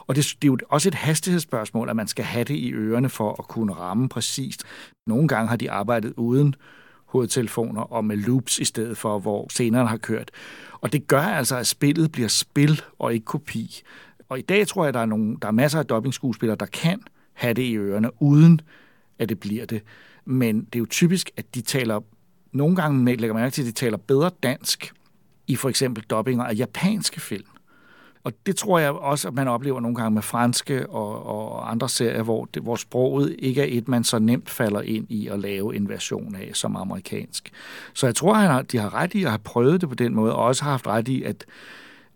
Og det, det er jo også et hastighedsspørgsmål, at man skal have det i ørerne for at kunne ramme præcist. Nogle gange har de arbejdet uden hovedtelefoner og med loops i stedet for, hvor scenerne har kørt. Og det gør altså, at spillet bliver spil og ikke kopi. Og i dag tror jeg, der er, nogle, der er masser af dobbingskuespillere, der kan have det i ørerne, uden at det bliver det. Men det er jo typisk, at de taler, nogle gange lægger man mærke til, at de taler bedre dansk i for eksempel dobbinger af japanske film. Og det tror jeg også, at man oplever nogle gange med franske og, og andre serier, hvor, det, hvor sproget ikke er et, man så nemt falder ind i at lave en version af som amerikansk. Så jeg tror, at de har ret i at have prøvet det på den måde, og også har haft ret i, at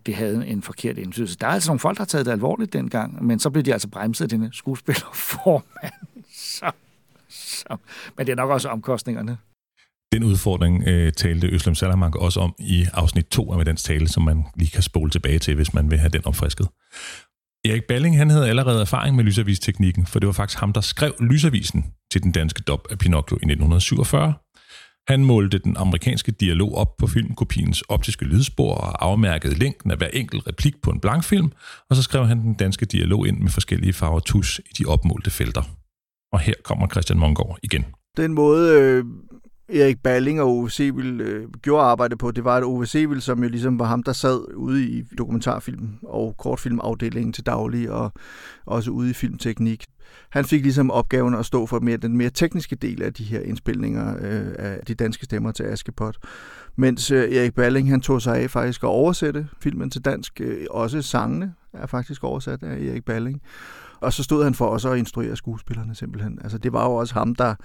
det havde en forkert indflydelse. Der er altså nogle folk, der har taget det alvorligt dengang, men så blev de altså bremset af denne skuespillerformand. [LAUGHS] Så, så. Men det er nok også omkostningerne. Den udfordring øh, talte Øslem Salamanca også om i afsnit 2 af dens tale, som man lige kan spole tilbage til, hvis man vil have den opfrisket. Erik Balling han havde allerede erfaring med lysavisteknikken, for det var faktisk ham, der skrev lysavisen til den danske dop af Pinocchio i 1947. Han målte den amerikanske dialog op på filmkopiens optiske lydspor og afmærkede længden af hver enkelt replik på en blankfilm, og så skrev han den danske dialog ind med forskellige farver tus i de opmålte felter. Og her kommer Christian Mongård igen. Den måde, øh, Erik Balling og Ove Sebel øh, gjorde arbejde på, det var, at Ove Sebel, som jo ligesom var ham, der sad ude i dokumentarfilm og kortfilmafdelingen til daglig, og også ude i filmteknik. Han fik ligesom opgaven at stå for mere, den mere tekniske del af de her indspilninger øh, af de danske stemmer til Askepot. Mens øh, Erik Balling, han tog sig af faktisk at oversætte filmen til dansk. Øh, også sangene er faktisk oversat af Erik Balling. Og så stod han for også at instruere skuespillerne simpelthen. Altså det var jo også ham, der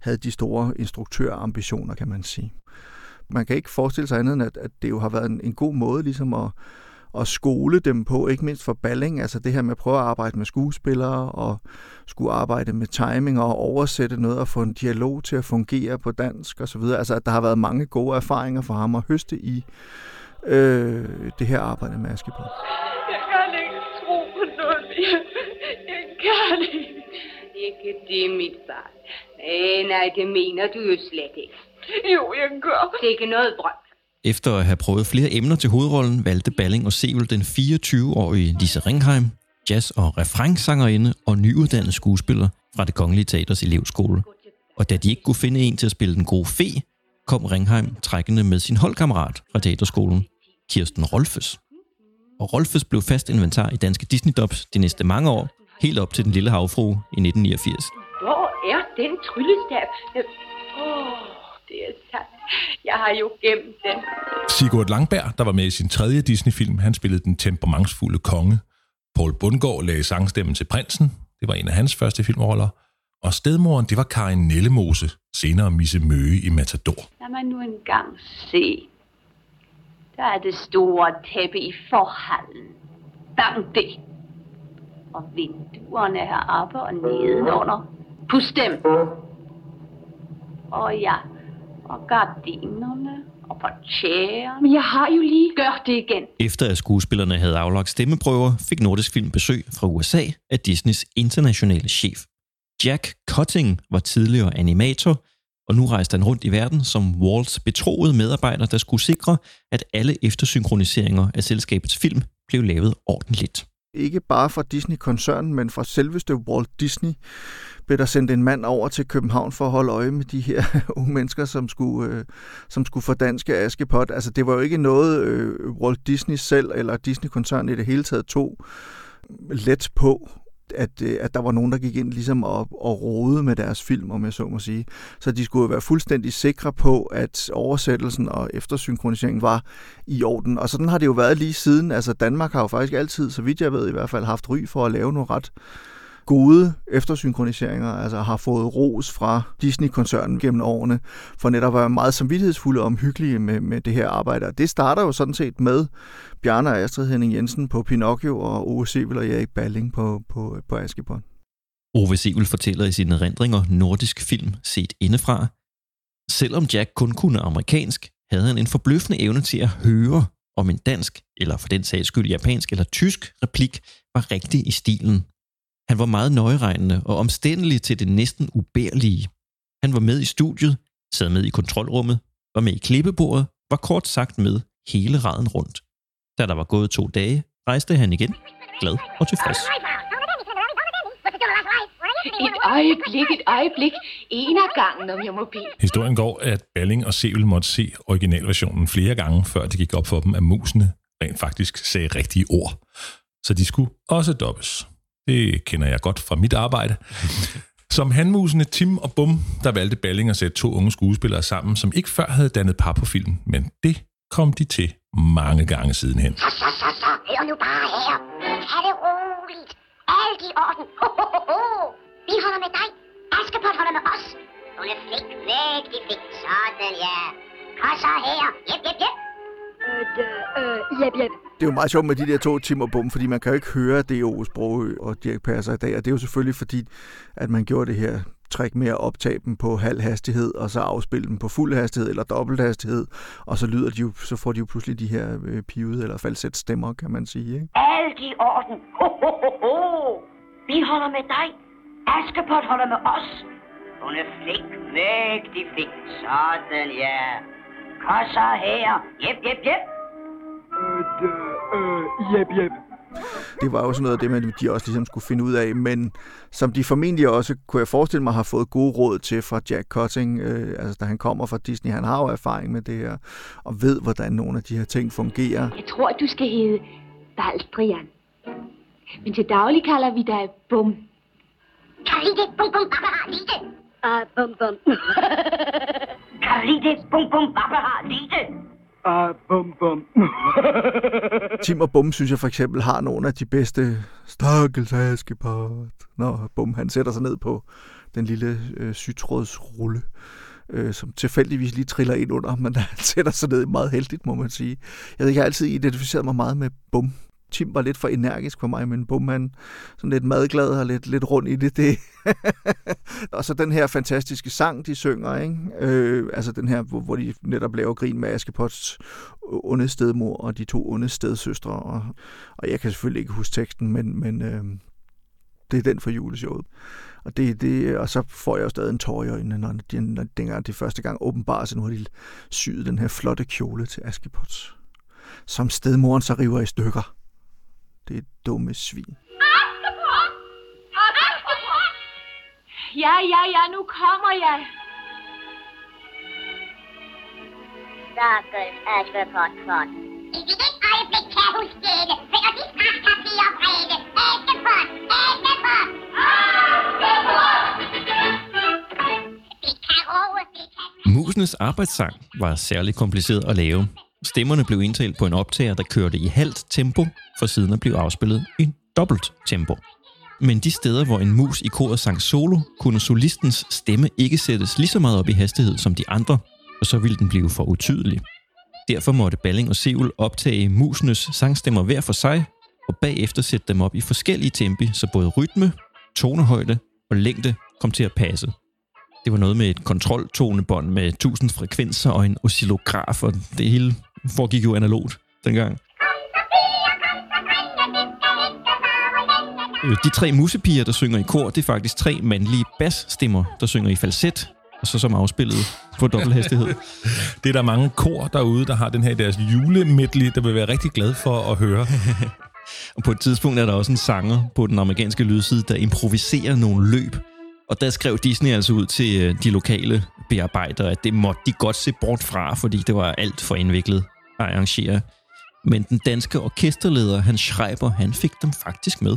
havde de store instruktørambitioner, kan man sige. Man kan ikke forestille sig andet end, at, at det jo har været en, en god måde ligesom at, at skole dem på, ikke mindst for Balling, altså det her med at prøve at arbejde med skuespillere og skulle arbejde med timing og oversætte noget og få en dialog til at fungere på dansk og så videre. Altså at der har været mange gode erfaringer for ham at høste i øh, det her arbejde med Askepot. Jeg kan ikke tro på noget mere. Jeg kan ikke. Ikke det, mit barn. Nej, nej, det mener du jo slet ikke. Jo, jeg gør. Det er ikke noget drøm. Efter at have prøvet flere emner til hovedrollen, valgte Balling og Sevel den 24-årige Lise Ringheim, jazz- og refrengsangerinde og nyuddannet skuespiller fra det Kongelige Teaters elevskole. Og da de ikke kunne finde en til at spille den gode fe, kom Ringheim trækkende med sin holdkammerat fra teaterskolen, Kirsten Rolfes. Og Rolfes blev fast inventar i danske Disney-dubs de næste mange år, helt op til Den Lille Havfru i 1989. Hvor er den tryllestav? Åh, oh, det er sandt. Jeg har jo gemt den. Sigurd Langberg, der var med i sin tredje Disney-film, han spillede den temperamentsfulde konge. Paul Bundgaard lagde sangstemmen til prinsen. Det var en af hans første filmroller. Og stedmoren, det var Karin Nellemose, senere Misse Møge i Matador. Lad mig nu engang se. Der er det store tæppe i forhallen. Bang det. Og vinduerne her oppe og nedenunder. Pust dem. Og ja, og gardinerne og portieren. Men jeg har jo lige... Gør det igen. Efter at skuespillerne havde aflagt stemmeprøver, fik Nordisk Film besøg fra USA af Disneys internationale chef. Jack Cutting var tidligere animator, og nu rejste han rundt i verden som Walts betroede medarbejder, der skulle sikre, at alle eftersynkroniseringer af selskabets film blev lavet ordentligt. Ikke bare fra Disney-koncernen, men fra selveste Walt Disney blev der sendt en mand over til København for at holde øje med de her [LAUGHS] unge mennesker, som skulle, øh, som skulle fordanske Askepot. Altså, det var jo ikke noget, øh, Walt Disney selv eller Disney-koncernen i det hele taget tog let på at, øh, at der var nogen, der gik ind ligesom og, og rode med deres film, om jeg så må sige. Så de skulle være fuldstændig sikre på, at oversættelsen og eftersynkroniseringen var i orden. Og sådan har det jo været lige siden. Altså Danmark har jo faktisk altid, så vidt jeg ved i hvert fald, haft ry for at lave nogle ret gode eftersynkroniseringer, altså har fået ros fra Disney-koncernen gennem årene, for netop at være meget samvittighedsfulde og omhyggelige med, med det her arbejde. Og det starter jo sådan set med Bjarne og Astrid Henning Jensen på Pinocchio og Ove Sevel og Erik Balling på, på, på Askepot. Ove Sevel fortæller i sine erindringer nordisk film set indefra. Selvom Jack kun kunne amerikansk, havde han en forbløffende evne til at høre, om en dansk, eller for den sags skyld japansk eller tysk replik, var rigtig i stilen. Han var meget nøjeregnende og omstændelig til det næsten ubærlige. Han var med i studiet, sad med i kontrolrummet, var med i klippebordet, var kort sagt med hele raden rundt. Da der var gået to dage, rejste han igen, glad og tilfreds. Et øjeblik, et øjeblik. En af gangen, om jeg må bede. Historien går, at Balling og Sevel måtte se originalversionen flere gange, før det gik op for dem, at musene rent faktisk sagde rigtige ord. Så de skulle også dobbes. Det kender jeg godt fra mit arbejde. Som handmusene Tim og Bum, der valgte Balling at sætte to unge skuespillere sammen, som ikke før havde dannet par på filmen, men det kom de til mange gange sidenhen. Så, så, så, så. Hør nu bare her. Tag det roligt. Alt i orden. Ho, ho, ho, ho. Vi holder med dig. Askepot holder med os. Hun er flik, rigtig flik. Sådan, ja. Kom så her. Jep, jep, jep. Øh, øh, jep, jep. Det er jo meget sjovt med de der to timer Bum, fordi man kan jo ikke høre D.O. Sprogø og Dirk Passer i dag, og det er jo selvfølgelig fordi, at man gjorde det her trick med at optage dem på halv hastighed, og så afspille dem på fuld hastighed eller dobbelt hastighed, og så lyder de jo, så får de jo pludselig de her øh, pivede eller falset stemmer, kan man sige. Ikke? Alt i orden. Ho, ho, ho, ho. Vi holder med dig. Askepot holder med os. Hun er flink, mægtig flink. Sådan, ja. Kom så her. Jep, jep, jep. Øh, øh, jep, jep. det var jo sådan noget af det, man, de også ligesom skulle finde ud af, men som de formentlig også, kunne jeg forestille mig, har fået gode råd til fra Jack Cutting, øh, altså da han kommer fra Disney, han har jo erfaring med det her, og ved, hvordan nogle af de her ting fungerer. Jeg tror, du skal hedde Baldrian. Men til daglig kalder vi dig Bum. Kan du lide det? Bum, bum, det. Ah, bum, bum. [LAUGHS] kan du lide det? Bum, bum, det. Ah, bum, bum. [LAUGHS] Tim og Bum, synes jeg for eksempel, har nogle af de bedste stakkels Askepot. Når Bum, han sætter sig ned på den lille øh, sytrådsrulle, øh, som tilfældigvis lige triller ind under, men [LAUGHS] han sætter sig ned meget heldigt, må man sige. Jeg ved ikke, jeg har altid identificeret mig meget med Bum. Tim var lidt for energisk for mig, men Bum han sådan lidt madglad og lidt, lidt rundt i det. det. [LAUGHS] og så den her fantastiske sang, de synger, ikke? Øh, altså den her, hvor, hvor de netop laver grin med Askepots onde stedmor og de to onde stedsøstre. Og, og jeg kan selvfølgelig ikke huske teksten, men, men øh, det er den for juleshowet. Og, det, det, og så får jeg jo stadig en tår i øjnene, når, de, når dengang det første gang åbenbart, så nu har de syet den her flotte kjole til Askepots, som stedmoren så river i stykker. Det er dumme svin. Ja, ja, ja, nu kommer jeg. Stakkels Askepot Pot. I det øjeblik kan jeg huske det, for de kan blive opredet. Askepot! Askepot! Kan... Musenes arbejdssang var særlig kompliceret at lave. Stemmerne blev indtalt på en optager, der kørte i halvt tempo, for siden at blive afspillet i dobbelt tempo. Men de steder, hvor en mus i koret sang solo, kunne solistens stemme ikke sættes lige så meget op i hastighed som de andre, og så ville den blive for utydelig. Derfor måtte Balling og Seul optage musenes sangstemmer hver for sig, og bagefter sætte dem op i forskellige tempi, så både rytme, tonehøjde og længde kom til at passe. Det var noget med et kontroltonebånd med 1000 frekvenser og en oscillograf, og det hele foregik jo analogt dengang. Øh, De tre musepiger, der synger i kor, det er faktisk tre mandlige bassstemmer, der synger i falset, og så som afspillet på dobbelt hastighed. [LAUGHS] Det er der mange kor derude, der har den her deres julemedley, der vil være rigtig glad for at høre. [LAUGHS] Og på et tidspunkt er der også en sanger på den amerikanske lydside, der improviserer nogle løb. Og der skrev Disney altså ud til øh, de lokale bearbejdere, at det måtte de godt se bort fra, fordi det var alt for indviklet arrangere. Men den danske orkesterleder, Hans Schreiber, han fik dem faktisk med.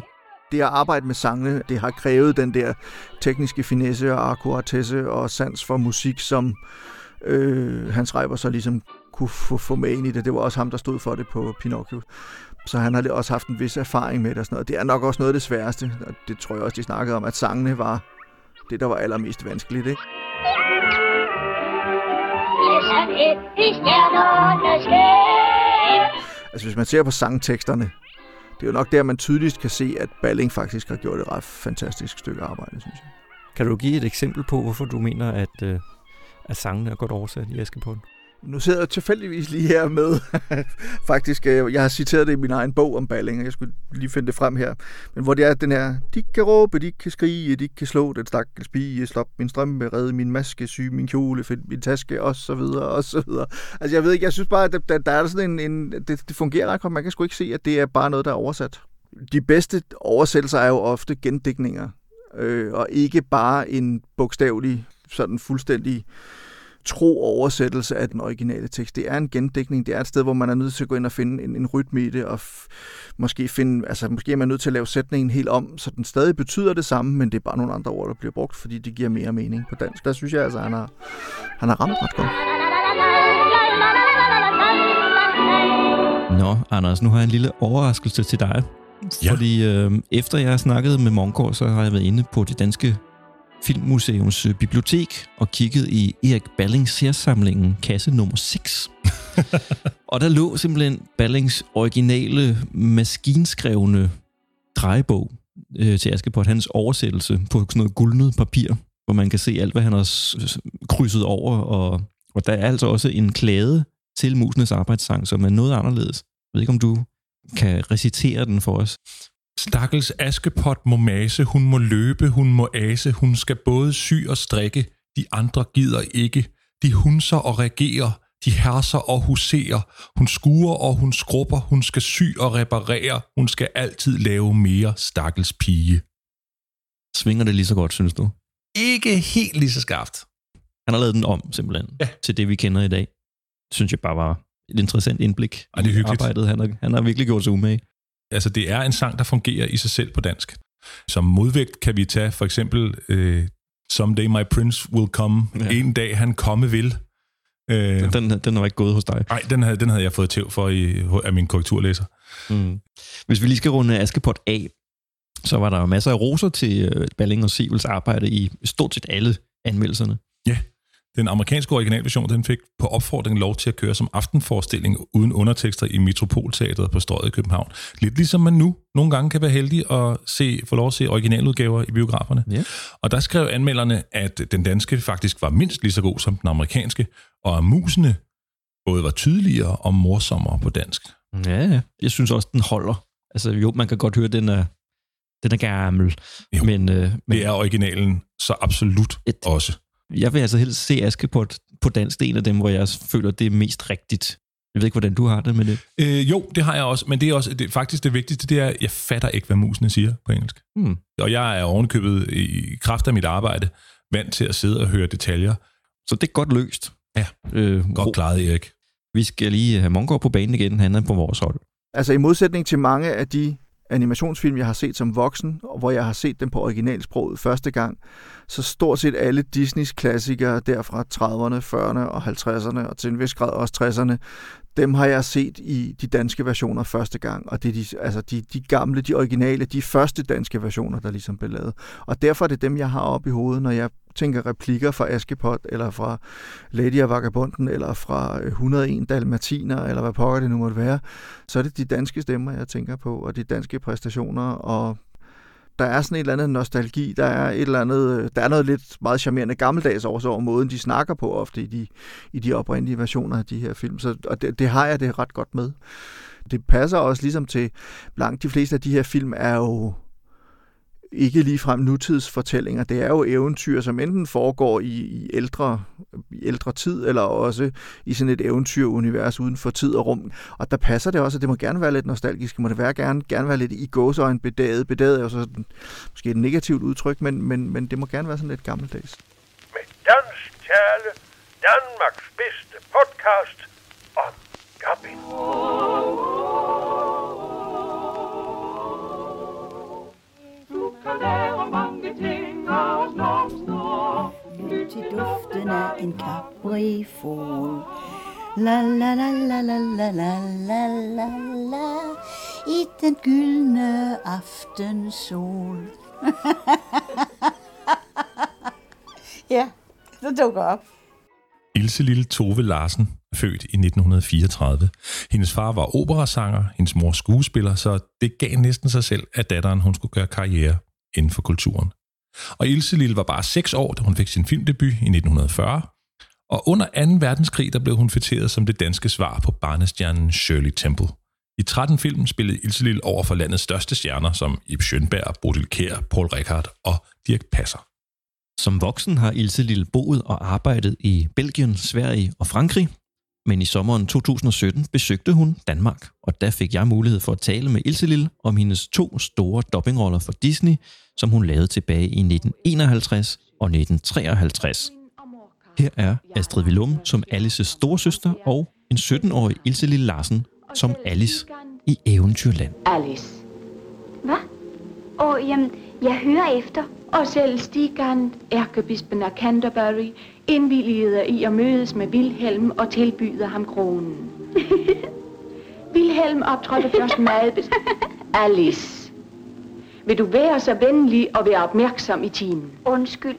det at arbejde med sangene, det har krævet den der tekniske finesse og akkuratesse og sans for musik, som øh, Hans Schreiber så ligesom kunne få, få med ind i det. Det var også ham, der stod for det på Pinocchio. Så han har også haft en vis erfaring med det og sådan noget. Det er nok også noget af det sværeste, og det tror jeg også, de snakkede om, at sangene var det, der var allermest vanskeligt. Ikke? Altså hvis man ser på sangteksterne, det er jo nok der, man tydeligst kan se, at Balling faktisk har gjort et ret fantastisk stykke arbejde, synes jeg. Kan du give et eksempel på, hvorfor du mener, at, øh, at sangene er godt oversat i Askepot? Nu sidder jeg tilfældigvis lige her med, [LAUGHS] faktisk, øh, jeg har citeret det i min egen bog om Balling, og jeg skulle lige finde det frem her, men hvor det er den her, de kan råbe, de kan skrige, de kan slå den stakkels pige, slå min strømpe, redde min maske, sy min kjole, finde min taske, og så videre, og så videre. Altså jeg ved ikke, jeg synes bare, at der, der er sådan en, en det, det fungerer ret godt, man kan sgu ikke se, at det er bare noget, der er oversat. De bedste oversættelser er jo ofte gendækninger, øh, og ikke bare en bogstavelig, sådan fuldstændig tro oversættelse af den originale tekst. Det er en gendækning, det er et sted, hvor man er nødt til at gå ind og finde en, en rytme i det, og f- måske, finde, altså, måske er man nødt til at lave sætningen helt om, så den stadig betyder det samme, men det er bare nogle andre ord, der bliver brugt, fordi det giver mere mening på dansk. Der synes jeg altså, han har, han har ramt ret godt. Nå, Anders, nu har jeg en lille overraskelse til dig. Ja. Fordi øh, efter jeg har snakket med Mongård, så har jeg været inde på det danske Filmmuseums øh, bibliotek og kigget i Erik Ballings særsamlingen, kasse nummer 6. [LAUGHS] og der lå simpelthen Ballings originale maskinskrevne drejebog øh, til Askepot, hans oversættelse på sådan noget guldnet papir, hvor man kan se alt, hvad han har krydset over, og, og der er altså også en klæde til musenes arbejdssang, som er noget anderledes. Jeg ved ikke, om du kan recitere den for os. Stakkels Askepot må mase, hun må løbe, hun må ase, hun skal både sy og strikke, de andre gider ikke. De hunser og regerer, De herser og huserer. Hun skuer og hun skrubber. Hun skal sy og reparere. Hun skal altid lave mere stakkels pige. Svinger det lige så godt, synes du? Ikke helt lige så skarpt. Han har lavet den om, simpelthen, ja. til det, vi kender i dag. Synes jeg bare var et interessant indblik Og det er hyggeligt. arbejdet. Han har, han har virkelig gjort sig umage. Altså, det er en sang, der fungerer i sig selv på dansk. Som modvægt kan vi tage for eksempel øh, Someday My Prince Will Come. Ja. En dag han komme vil. Øh, den, den har ikke gået hos dig. Nej, den havde, den havde jeg fået tæv for i, af min korrekturlæser. Mm. Hvis vi lige skal runde Askepot af, så var der jo masser af roser til øh, Balling og Sivels arbejde i stort set alle anmeldelserne. Ja, den amerikanske originalversion, den fik på opfordring lov til at køre som aftenforestilling uden undertekster i Metropolteatret på Strøget i København. Lidt ligesom man nu nogle gange kan være heldig at se, få lov at se originaludgaver i biograferne. Ja. Og der skrev anmelderne, at den danske faktisk var mindst lige så god som den amerikanske, og at musene både var tydeligere og morsommere på dansk. Ja, jeg synes også, den holder. Altså jo, man kan godt høre, den er, den er gammel. Jo, men, øh, men Det er originalen så absolut et, også. Jeg vil altså helst se Askepot på dansk. Det er en af dem, hvor jeg føler, det er mest rigtigt. Jeg ved ikke, hvordan du har det med det. Øh, jo, det har jeg også, men det er også det, faktisk det vigtigste, det er, at jeg fatter ikke, hvad musene siger på engelsk. Hmm. Og jeg er ovenkøbet i kraft af mit arbejde vant til at sidde og høre detaljer. Så det er godt løst. Ja, øh, godt klaret, Erik. Vi skal lige have Mongård på banen igen. Han er på vores hold. Altså i modsætning til mange af de animationsfilm, jeg har set som voksen, og hvor jeg har set dem på originalsproget første gang, så stort set alle Disneys klassikere der fra 30'erne, 40'erne og 50'erne, og til en vis grad også 60'erne, dem har jeg set i de danske versioner første gang, og det er de, altså de, de gamle, de originale, de første danske versioner, der ligesom blev lavet. Og derfor er det dem, jeg har op i hovedet, når jeg tænker replikker fra Askepot, eller fra Lady og Vagabunden, eller fra øh, 101 Dalmatiner, eller hvad pokker det nu måtte være, så er det de danske stemmer, jeg tænker på, og de danske præstationer, og der er sådan et eller andet nostalgi, der er et eller andet, øh, der er noget lidt meget charmerende gammeldags over, over måden, de snakker på ofte i de, i de oprindelige versioner af de her film, så, og det, det har jeg det ret godt med. Det passer også ligesom til, langt de fleste af de her film er jo ikke ligefrem nutidsfortællinger. Det er jo eventyr, som enten foregår i, i, ældre, i ældre tid, eller også i sådan et eventyrunivers uden for tid og rum. Og der passer det også, at det må gerne være lidt nostalgisk. Må det være gerne, gerne være lidt i gåsøjne bedaget. Bedaget er jo så sådan, måske et negativt udtryk, men, men, men det må gerne være sådan lidt gammeldags. Med dansk tale, Danmarks bedste podcast om dubbing. Kan lære mange ting af os blomster. Lyt til duften af en kaprifol. La la la la la la la la la la I den gyldne aftensol. [LAUGHS] ja, det dukker op. Ilse Lille Tove Larsen, født i 1934. Hendes far var operasanger, hendes mor skuespiller, så det gav næsten sig selv, at datteren hun skulle gøre karriere inden for kulturen. Og Ilse Lille var bare 6 år, da hun fik sin filmdebut i 1940. Og under 2. verdenskrig, der blev hun fætteret som det danske svar på barnestjernen Shirley Temple. I 13 film spillede Ilse Lille over for landets største stjerner, som Ib Schønberg, Bodil Kjær, Paul Rickard og Dirk Passer. Som voksen har Ilse Lille boet og arbejdet i Belgien, Sverige og Frankrig, men i sommeren 2017 besøgte hun Danmark, og der fik jeg mulighed for at tale med Ilse Lille om hendes to store dobbingroller for Disney, som hun lavede tilbage i 1951 og 1953. Her er Astrid Willum som Alices storsøster og en 17-årig Ilse Lille Larsen som Alice i Eventyrland. Alice. Hvad? Åh, oh, jamen, jeg hører efter. Og selv Stigand, ærkebispen af Canterbury, indvilligede i at mødes med Vilhelm og tilbyder ham kronen. [LAUGHS] Vilhelm optrådte først meget bes... Alice. Vil du være så venlig og være opmærksom i timen? Undskyld.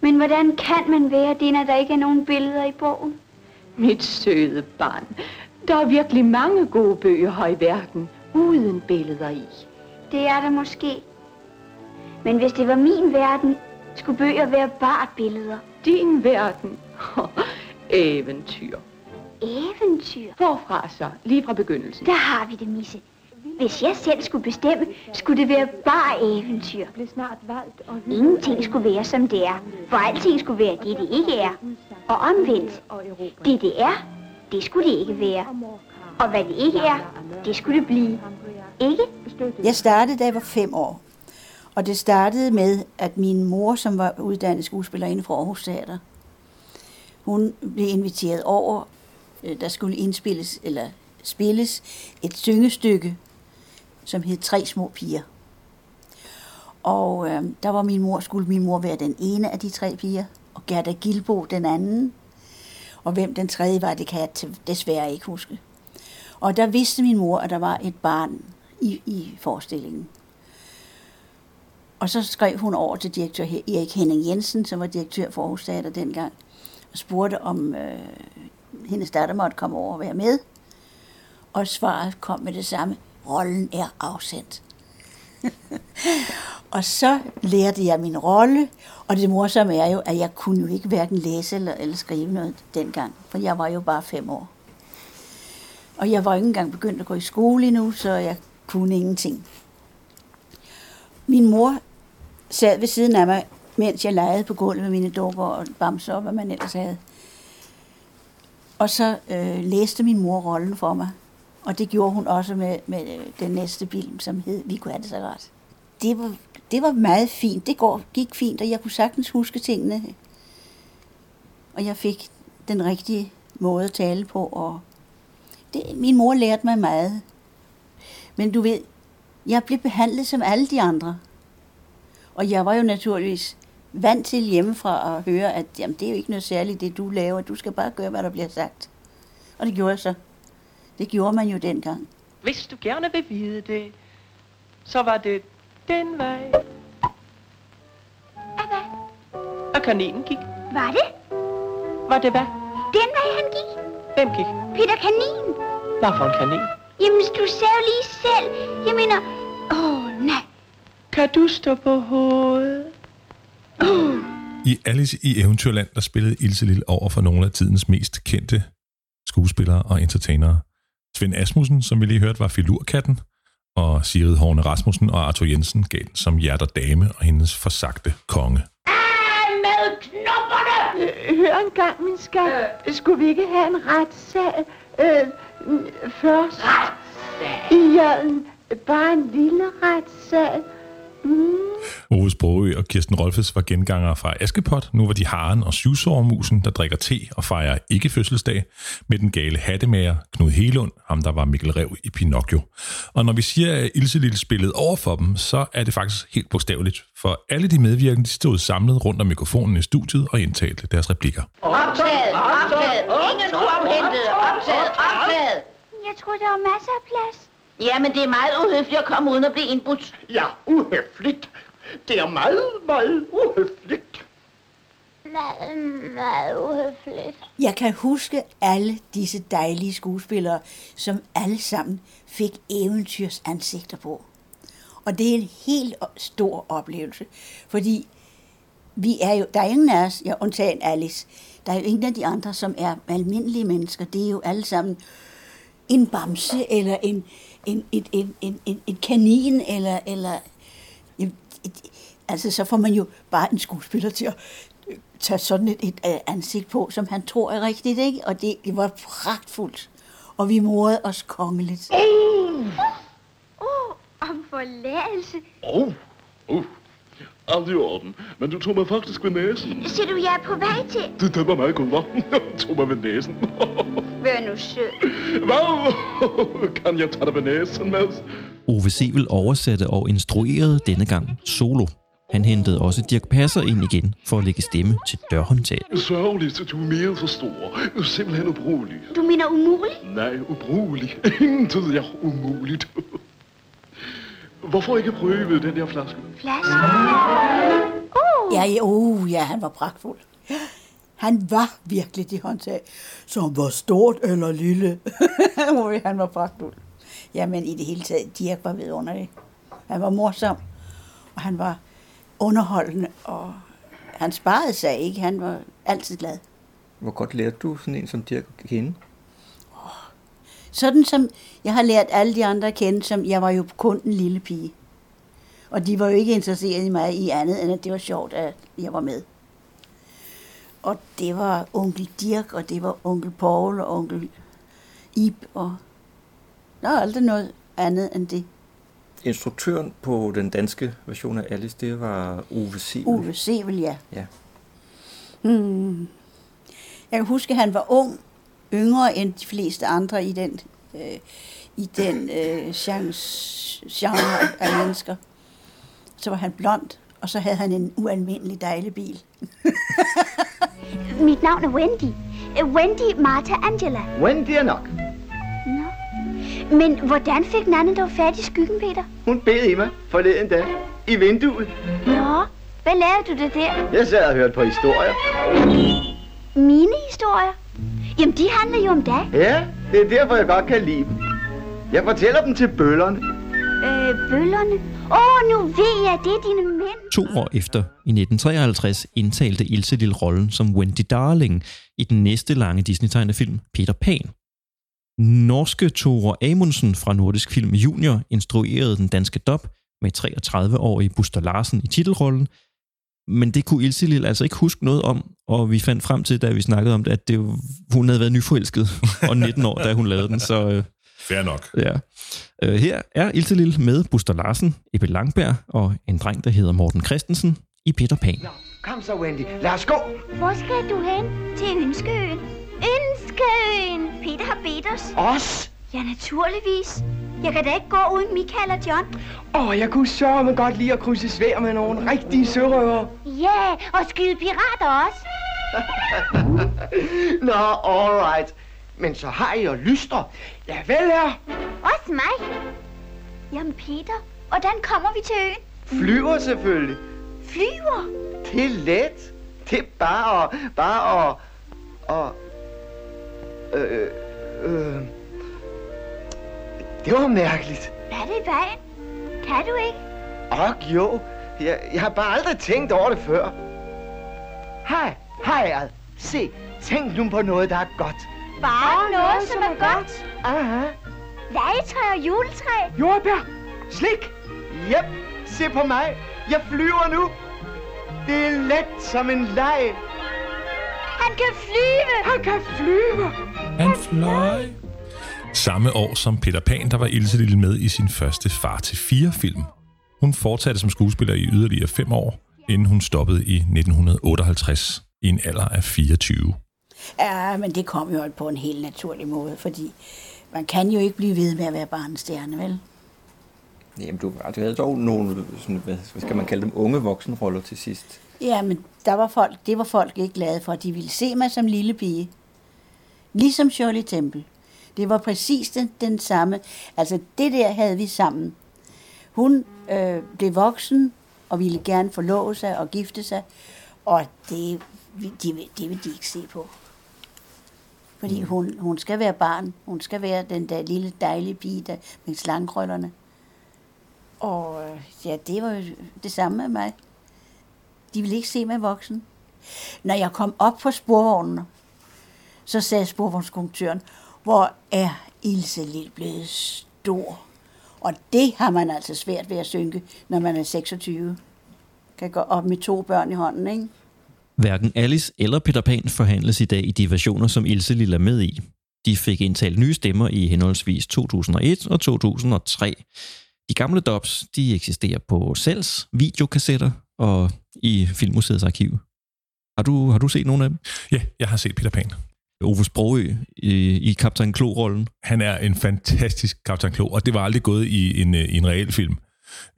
Men hvordan kan man være det, når der ikke er nogen billeder i bogen? Mit søde barn. Der er virkelig mange gode bøger her i verden, uden billeder i. Det er der måske. Men hvis det var min verden, skulle bøger være bare billeder. Din verden. [LAUGHS] Eventyr. Eventyr? Hvorfra så? Lige fra begyndelsen. Der har vi det, Misse. Hvis jeg selv skulle bestemme, skulle det være bare eventyr. Ingenting skulle være, som det er. For alting skulle være det, det ikke er. Og omvendt. Det, det er, det skulle det ikke være. Og hvad det ikke er, det skulle det blive. Ikke? Jeg startede, da jeg var fem år. Og det startede med, at min mor, som var uddannet skuespillerinde fra Aarhus Teater, hun blev inviteret over, øh, der skulle indspilles, eller spilles et syngestykke, som hed Tre små piger. Og øh, der var min mor, skulle min mor være den ene af de tre piger, og Gerda Gilbo den anden. Og hvem den tredje var, det kan jeg desværre ikke huske. Og der vidste min mor, at der var et barn i, i forestillingen. Og så skrev hun over til direktør Erik Henning Jensen, som var direktør for Aarhus Teater dengang, og spurgte, om øh, hendes datter måtte komme over og være med. Og svaret kom med det samme. Rollen er afsendt. [LAUGHS] og så lærte jeg min rolle, og det morsomme er jo, at jeg kunne jo ikke hverken læse eller, eller skrive noget dengang, for jeg var jo bare fem år. Og jeg var ikke engang begyndt at gå i skole endnu, så jeg kunne ingenting. Min mor sad ved siden af mig, mens jeg legede på gulvet med mine dukker og bamser og hvad man ellers havde. Og så øh, læste min mor rollen for mig. Og det gjorde hun også med, med øh, den næste film, som hed Vi kunne have det så godt. Det var, det var meget fint. Det går, gik fint, og jeg kunne sagtens huske tingene. Og jeg fik den rigtige måde at tale på. Og det, min mor lærte mig meget. Men du ved, jeg blev behandlet som alle de andre. Og jeg var jo naturligvis vant til hjemmefra at høre, at jamen, det er jo ikke noget særligt, det du laver. Du skal bare gøre, hvad der bliver sagt. Og det gjorde jeg så. Det gjorde man jo dengang. Hvis du gerne vil vide det, så var det den vej. Og kaninen gik. Var det? Var det hvad? Den vej, han gik? Hvem gik? Peter Kanin. Hvad for en kanin? Jamen, du sagde jo lige selv. Jeg mener, åh, oh, nej. Kan du stå på hovedet? I Alice i Eventyrland, der spillede Ilse Lille over for nogle af tidens mest kendte skuespillere og entertainere. Svend Asmussen, som vi lige hørte, var filurkatten, og Sigrid Horne Rasmussen og Arthur Jensen gav den som hjerter dame og hendes forsagte konge. Med knopperne! Hør en gang, min skat. Øh. Skulle vi ikke have en retssag øh, først? Retssag? Ja, en- bare en lille retssag. Mm. Ove Sprogø og Kirsten Rolfes var genganger fra Askepot. Nu var de haren og syvsårmusen, der drikker te og fejrer ikke fødselsdag, med den gale hattemager Knud Helund, ham der var Mikkel Rev i Pinocchio. Og når vi siger, at Ilse Lille spillede over for dem, så er det faktisk helt bogstaveligt, for alle de medvirkende de stod samlet rundt om mikrofonen i studiet og indtalte deres replikker. Optaget, optaget. Ingen uafhentede. Optaget, optaget. Jeg tror, der var masser af plads. Ja, men det er meget uhøfligt at komme uden at blive indbudt. Ja, uhøfligt. Det er meget, meget uhøfligt. Meget, meget uhøfligt. Jeg kan huske alle disse dejlige skuespillere, som alle sammen fik eventyrs ansigter på. Og det er en helt stor oplevelse, fordi vi er jo, der er ingen af os, ja, undtagen Alice, der er jo ingen af de andre, som er almindelige mennesker. Det er jo alle sammen en bamse, eller en, en, en, en, en, en, en kanin, eller, eller et, et, altså så får man jo bare en skuespiller til at øh, tage sådan et, et øh, ansigt på, som han tror er rigtigt, ikke? Og det, det var pragtfuldt. Og vi morede os kongeligt. Åh, oh, om forladelse. Åh, oh, oh. Alt i orden. Men du tog mig faktisk ved næsen. Ser du, jeg er på vej til? Det, det var meget godt, hva'? Du tog mig ved næsen. Vær nu sød. Hvad? Kan jeg tage dig ved næsen, Mads? Ove Sevel oversatte og instruerede denne gang solo. Han hentede også Dirk Passer ind igen for at lægge stemme til dørhåndtaget. Sørgeligt, at du er mere for stor. Du er simpelthen ubrugelig. Du mener umuligt? Nej, ubrugelig. [LAUGHS] Intet er umuligt. Hvorfor ikke prøve den der flaske? Flaske? Oh. Ja, ja, oh, ja, han var pragtfuld. Han var virkelig det håndtag, som var stort eller lille. [LAUGHS] Oj, han var pragtfuld. Jamen, i det hele taget, Dirk var vidunderlig. Han var morsom, og han var underholdende, og han sparede sig ikke. Han var altid glad. Hvor godt lærte du sådan en som Dirk at kende? Sådan som jeg har lært alle de andre at kende, som jeg var jo kun en lille pige. Og de var jo ikke interesseret i mig i andet, end at det var sjovt, at jeg var med. Og det var onkel Dirk, og det var onkel Paul og onkel Ib, og der var aldrig noget andet end det. Instruktøren på den danske version af Alice, det var Ove Sivel. Ove Sevel, ja. Ja. Hmm. Jeg kan huske, at han var ung, yngre end de fleste andre i den, øh, i den øh, chance, genre af mennesker. Så var han blond, og så havde han en ualmindelig dejlig bil. [LAUGHS] Mit navn er Wendy. Øh, Wendy Martha Angela. Wendy er nok. Nå. Men hvordan fik Nanne dog fat i skyggen, Peter? Hun bed i mig forleden dag. I vinduet. Nå, hvad lavede du det der? Jeg sad og hørte på historier. Mine historier? Jamen, de handler jo om dig. Ja, det er derfor, jeg godt kan lide dem. Jeg fortæller dem til bøllerne. Øh, bøllerne. Åh, oh, nu ved jeg, det er dine mænd. To år efter, i 1953, indtalte Ilse Lille rollen som Wendy Darling i den næste lange Disney-tegnefilm Peter Pan. Norske Tore Amundsen fra Nordisk Film Junior instruerede den danske dub med 33-årige Buster Larsen i titelrollen, men det kunne Ilse Lille altså ikke huske noget om, og vi fandt frem til, da vi snakkede om det, at det, hun havde været nyforelsket [LAUGHS] og 19 år, da hun lavede den, så... Øh, Fair nok. Ja. Øh, her er Ilse Lille med Buster Larsen, Ebbe Langberg og en dreng, der hedder Morten Christensen i Peter Pan. Kom så, Wendy. Lad os gå. Hvor skal du hen? Til Ønskeøen. Ønskeøen! Peter har bedt os. Os? Ja, naturligvis. Jeg kan da ikke gå uden Michael og John. Åh, oh, jeg kunne sørge godt lide at krydse svær med nogle rigtige sørøver. Ja, og skyde pirater også. [LAUGHS] Nå, alright. Men så har I jo lyster. Ja, vel her. Også mig. Jamen, Peter, hvordan kommer vi til øen? Flyver selvfølgelig. Flyver? Det er let. Det er bare at... Bare at... Og... Øh, øh, det var mærkeligt. Hvad er det i vejen? Kan du ikke? Og jo, jeg, jeg har bare aldrig tænkt over det før. Hej, hej ad. Se, tænk nu på noget, der er godt. Bare noget, som er godt. Aha. Legetræ og juletræ. Jordbær, slik. Jep, se på mig. Jeg flyver nu. Det er let som en leg. Han kan flyve. Han kan flyve. Han fløj. Samme år som Peter Pan, der var Ilse Lille med i sin første Far til fire film. Hun fortsatte som skuespiller i yderligere fem år, inden hun stoppede i 1958 i en alder af 24. Ja, men det kom jo på en helt naturlig måde, fordi man kan jo ikke blive ved med at være barnestjerne, vel? Jamen, du, du havde dog nogle, sådan, hvad skal man kalde dem, unge voksenroller til sidst. Ja, men der var folk, det var folk ikke glade for. De ville se mig som lille pige. Ligesom Shirley Temple. Det var præcis den, den samme. Altså, det der havde vi sammen. Hun øh, blev voksen og ville gerne forlove sig og gifte sig. Og det, de, det vil de ikke se på. Fordi Mm. hun, hun skal være barn. Hun skal være den der lille dejlige pige der, med slangkrøllerne. Og øh, ja, det var jo det samme med mig. De ville ikke se mig voksen. Når jeg kom op på sporvognen, så sagde sporvognskonduktøren, hvor er Ilse Lille blevet stor. Og det har man altså svært ved at synke, når man er 26. Kan gå op med to børn i hånden, ikke? Hverken Alice eller Peter Pan forhandles i dag i de versioner, som Ilse Lille er med i. De fik indtalt nye stemmer i henholdsvis 2001 og 2003. De gamle dubs, de eksisterer på Sels videokassetter og i Filmmuseets arkiv. Har du, har du set nogle af dem? Ja, jeg har set Peter Pan. Ove Sprogø i, i Kaptajn Klo-rollen. Han er en fantastisk Kaptajn Klo, og det var aldrig gået i en, øh, i en reel film.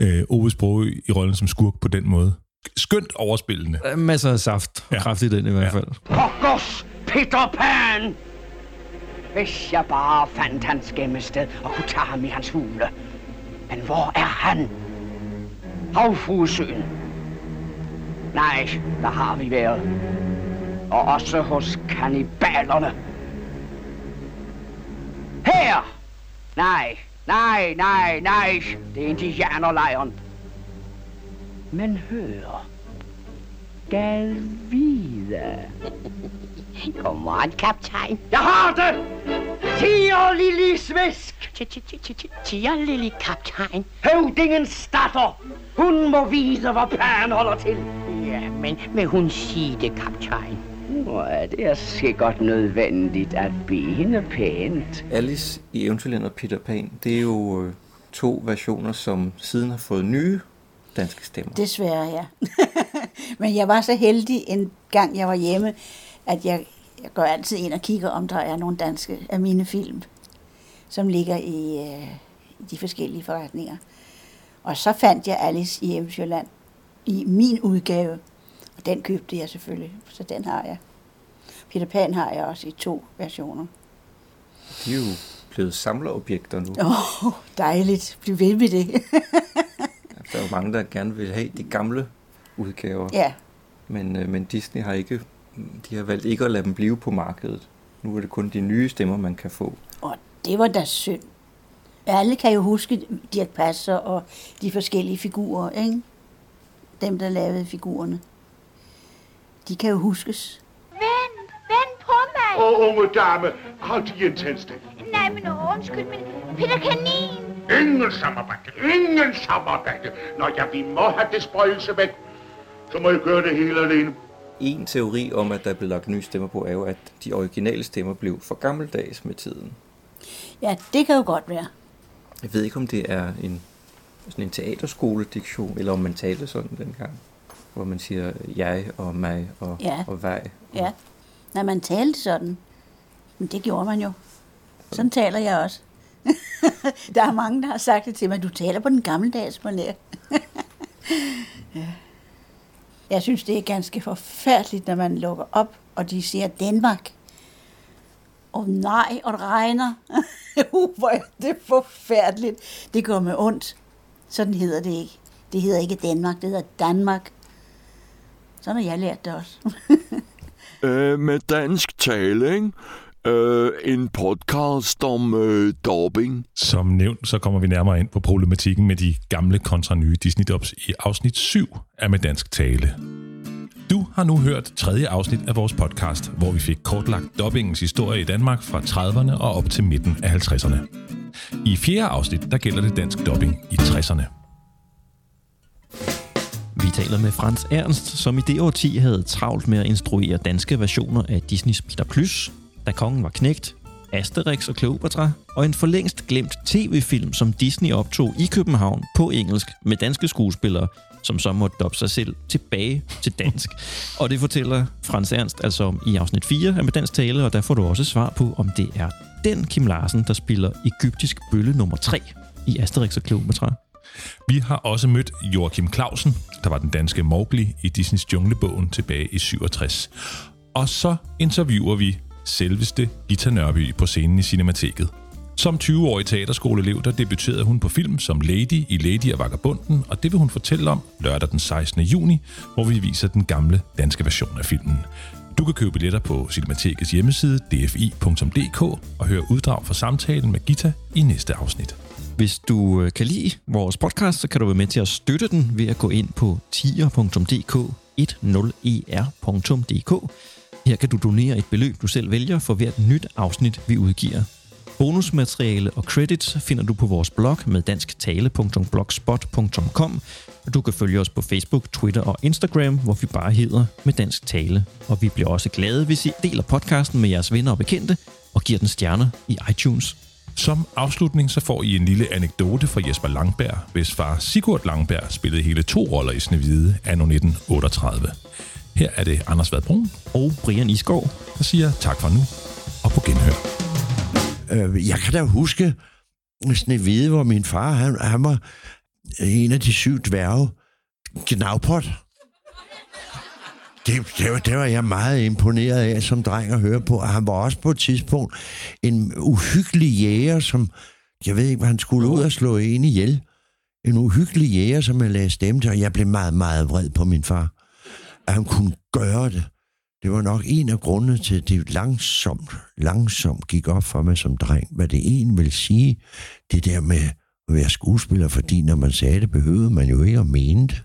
Øh, Ove Sprogø i rollen som skurk på den måde. Skønt overspillende. Der er masser af saft og ja. kraft i den i hvert Ja. fald. Pokkers, Peter Pan! Hvis jeg bare fandt hans gemmested og kunne tage ham i hans hule. Men hvor er han? Havfruesøen. Nej, der har vi været. Og også hos kannibalerne. Her! Nej, nej, nej, nej. Det er indianerlejren. Men hør. Gad vide. Godmorgen, kaptajn. Jeg har det! Tiger, lille svisk! Tiger, lille kaptajn. Høvdingens datter! Hun må vide, hvor pæren holder til. Ja, men vil hun sige det, kaptajn? Nå, det er sikkert nødvendigt at bede hende pænt. Alice i Eventyrland og Peter Pan, det er jo øh, to versioner, som siden har fået nye danske stemmer. Desværre, ja. [LAUGHS] Men jeg var så heldig en gang, jeg var hjemme, at jeg, jeg går altid ind og kigger, om der er nogle danske af mine film, som ligger i, øh, i de forskellige forretninger. Og så fandt jeg Alice i Eventyrland i min udgave, og den købte jeg selvfølgelig, så den har jeg. Peter Pan har jeg også i to versioner. De er jo blevet samlerobjekter nu. Åh, oh, dejligt. Bliv ved med det. Der er jo mange, der gerne vil have de gamle udgaver. Ja. Men, øh, men Disney har ikke, de har valgt ikke at lade dem blive på markedet. Nu er det kun de nye stemmer, man kan få. Og det var da synd. Alle kan jo huske Dirk Passer og de forskellige figurer, ikke? Dem, der lavede figurerne. De kan jo huskes. Åh, oh, unge dame, hold de en tændstik. Nej, men undskyld, men Peter Kanin. Ingen samarbejde, ingen samarbejde. Når jeg vi må have det spøjelse væk, så må jeg gøre det hele alene. En teori om, at der er blevet lagt nye stemmer på, er jo, at de originale stemmer blev for gammeldags med tiden. Ja, det kan jo godt være. Jeg ved ikke, om det er en, sådan en teaterskolediktion, eller om man talte sådan dengang. Hvor man siger jeg og mig og, Ja. og vej. Ja. Når man talte sådan. Men det gjorde man jo. Sådan taler jeg også. [LAUGHS] der er mange, der har sagt det til mig. Du taler på den gammeldags manér. [LAUGHS] ja. Jeg synes, det er ganske forfærdeligt, når man lukker op, og de siger Danmark. Og oh, nej, og det regner. [LAUGHS] uh, hvor er det forfærdeligt. Det går med ondt. Sådan hedder det ikke. Det hedder ikke Danmark, det hedder Danmark. Sådan har jeg lært det også. Øh, med dansk tale, ikke? Øh, en podcast om øh, dubbing. Som nævnt, så kommer vi nærmere ind på problematikken med de gamle kontra nye Disney-dubs i afsnit 7 af Med Dansk Tale. Du har nu hørt tredje afsnit af vores podcast, hvor vi fik kortlagt dubbingens historie i Danmark fra 30'erne og op til midten af 50'erne. I fjerde afsnit, der gælder det dansk dubbing i 60'erne. Vi taler med Frans Ernst, som i det årti havde travlt med at instruere danske versioner af Disneys Peter Plys, Da kongen var knægt, Asterix og Cleopatra, og en forlængst glemt tv-film, som Disney optog i København på engelsk med danske skuespillere, som så måtte dobbe sig selv tilbage til dansk. [LAUGHS] og det fortæller Frans Ernst altså om i afsnit 4 af Med Dansk Tale, og der får du også svar på, om det er den Kim Larsen, der spiller egyptisk bølle nummer 3 i Asterix og Cleopatra. Vi har også mødt Joachim Clausen, der var den danske Mowgli i Disneys Junglebogen tilbage i 67. Og så interviewer vi selveste Gita Nørby på scenen i Cinemateket. Som 20-årig teaterskoleelev, der debuterede hun på film som Lady i Lady og Vagabunden, og det vil hun fortælle om lørdag den 16. juni, hvor vi viser den gamle danske version af filmen. Du kan købe billetter på Cinematekets hjemmeside dfi.dk og høre uddrag fra samtalen med Gita i næste afsnit. Hvis du øh, kan lide vores podcast, så kan du være med til at støtte den ved at gå ind på tier.dk 10er.dk. Her kan du donere et beløb, du selv vælger for hvert nyt afsnit, vi udgiver. Bonusmateriale og credits finder du på vores blog med dansktale.blogspot.com. Og du kan følge os på Facebook, Twitter og Instagram, hvor vi bare hedder med Dansk Tale. Og vi bliver også glade, hvis I deler podcasten med jeres venner og bekendte og giver den stjerner i iTunes. Som afslutning så får I en lille anekdote fra Jesper Langberg, hvis far Sigurd Langberg spillede hele to roller i Snevide anno 1938. Her er det Anders Vadbrun og Brian Isgaard, der siger tak for nu og på genhør. Øh, jeg kan da huske Snevide, hvor min far, han, han var en af de syv dværge. Gnavpot. Det, det, var, det var jeg meget imponeret af som dreng at høre på. Og han var også på et tidspunkt en uhyggelig jæger, som... Jeg ved ikke, hvad han skulle ud og slå en ihjel. En uhyggelig jæger, som jeg lagde stemme til, og jeg blev meget, meget vred på min far. At han kunne gøre det. Det var nok en af grundene til, at det langsomt, langsomt gik op for mig som dreng, hvad det en vil sige, det der med at være skuespiller, fordi når man sagde det, behøvede man jo ikke at mene det.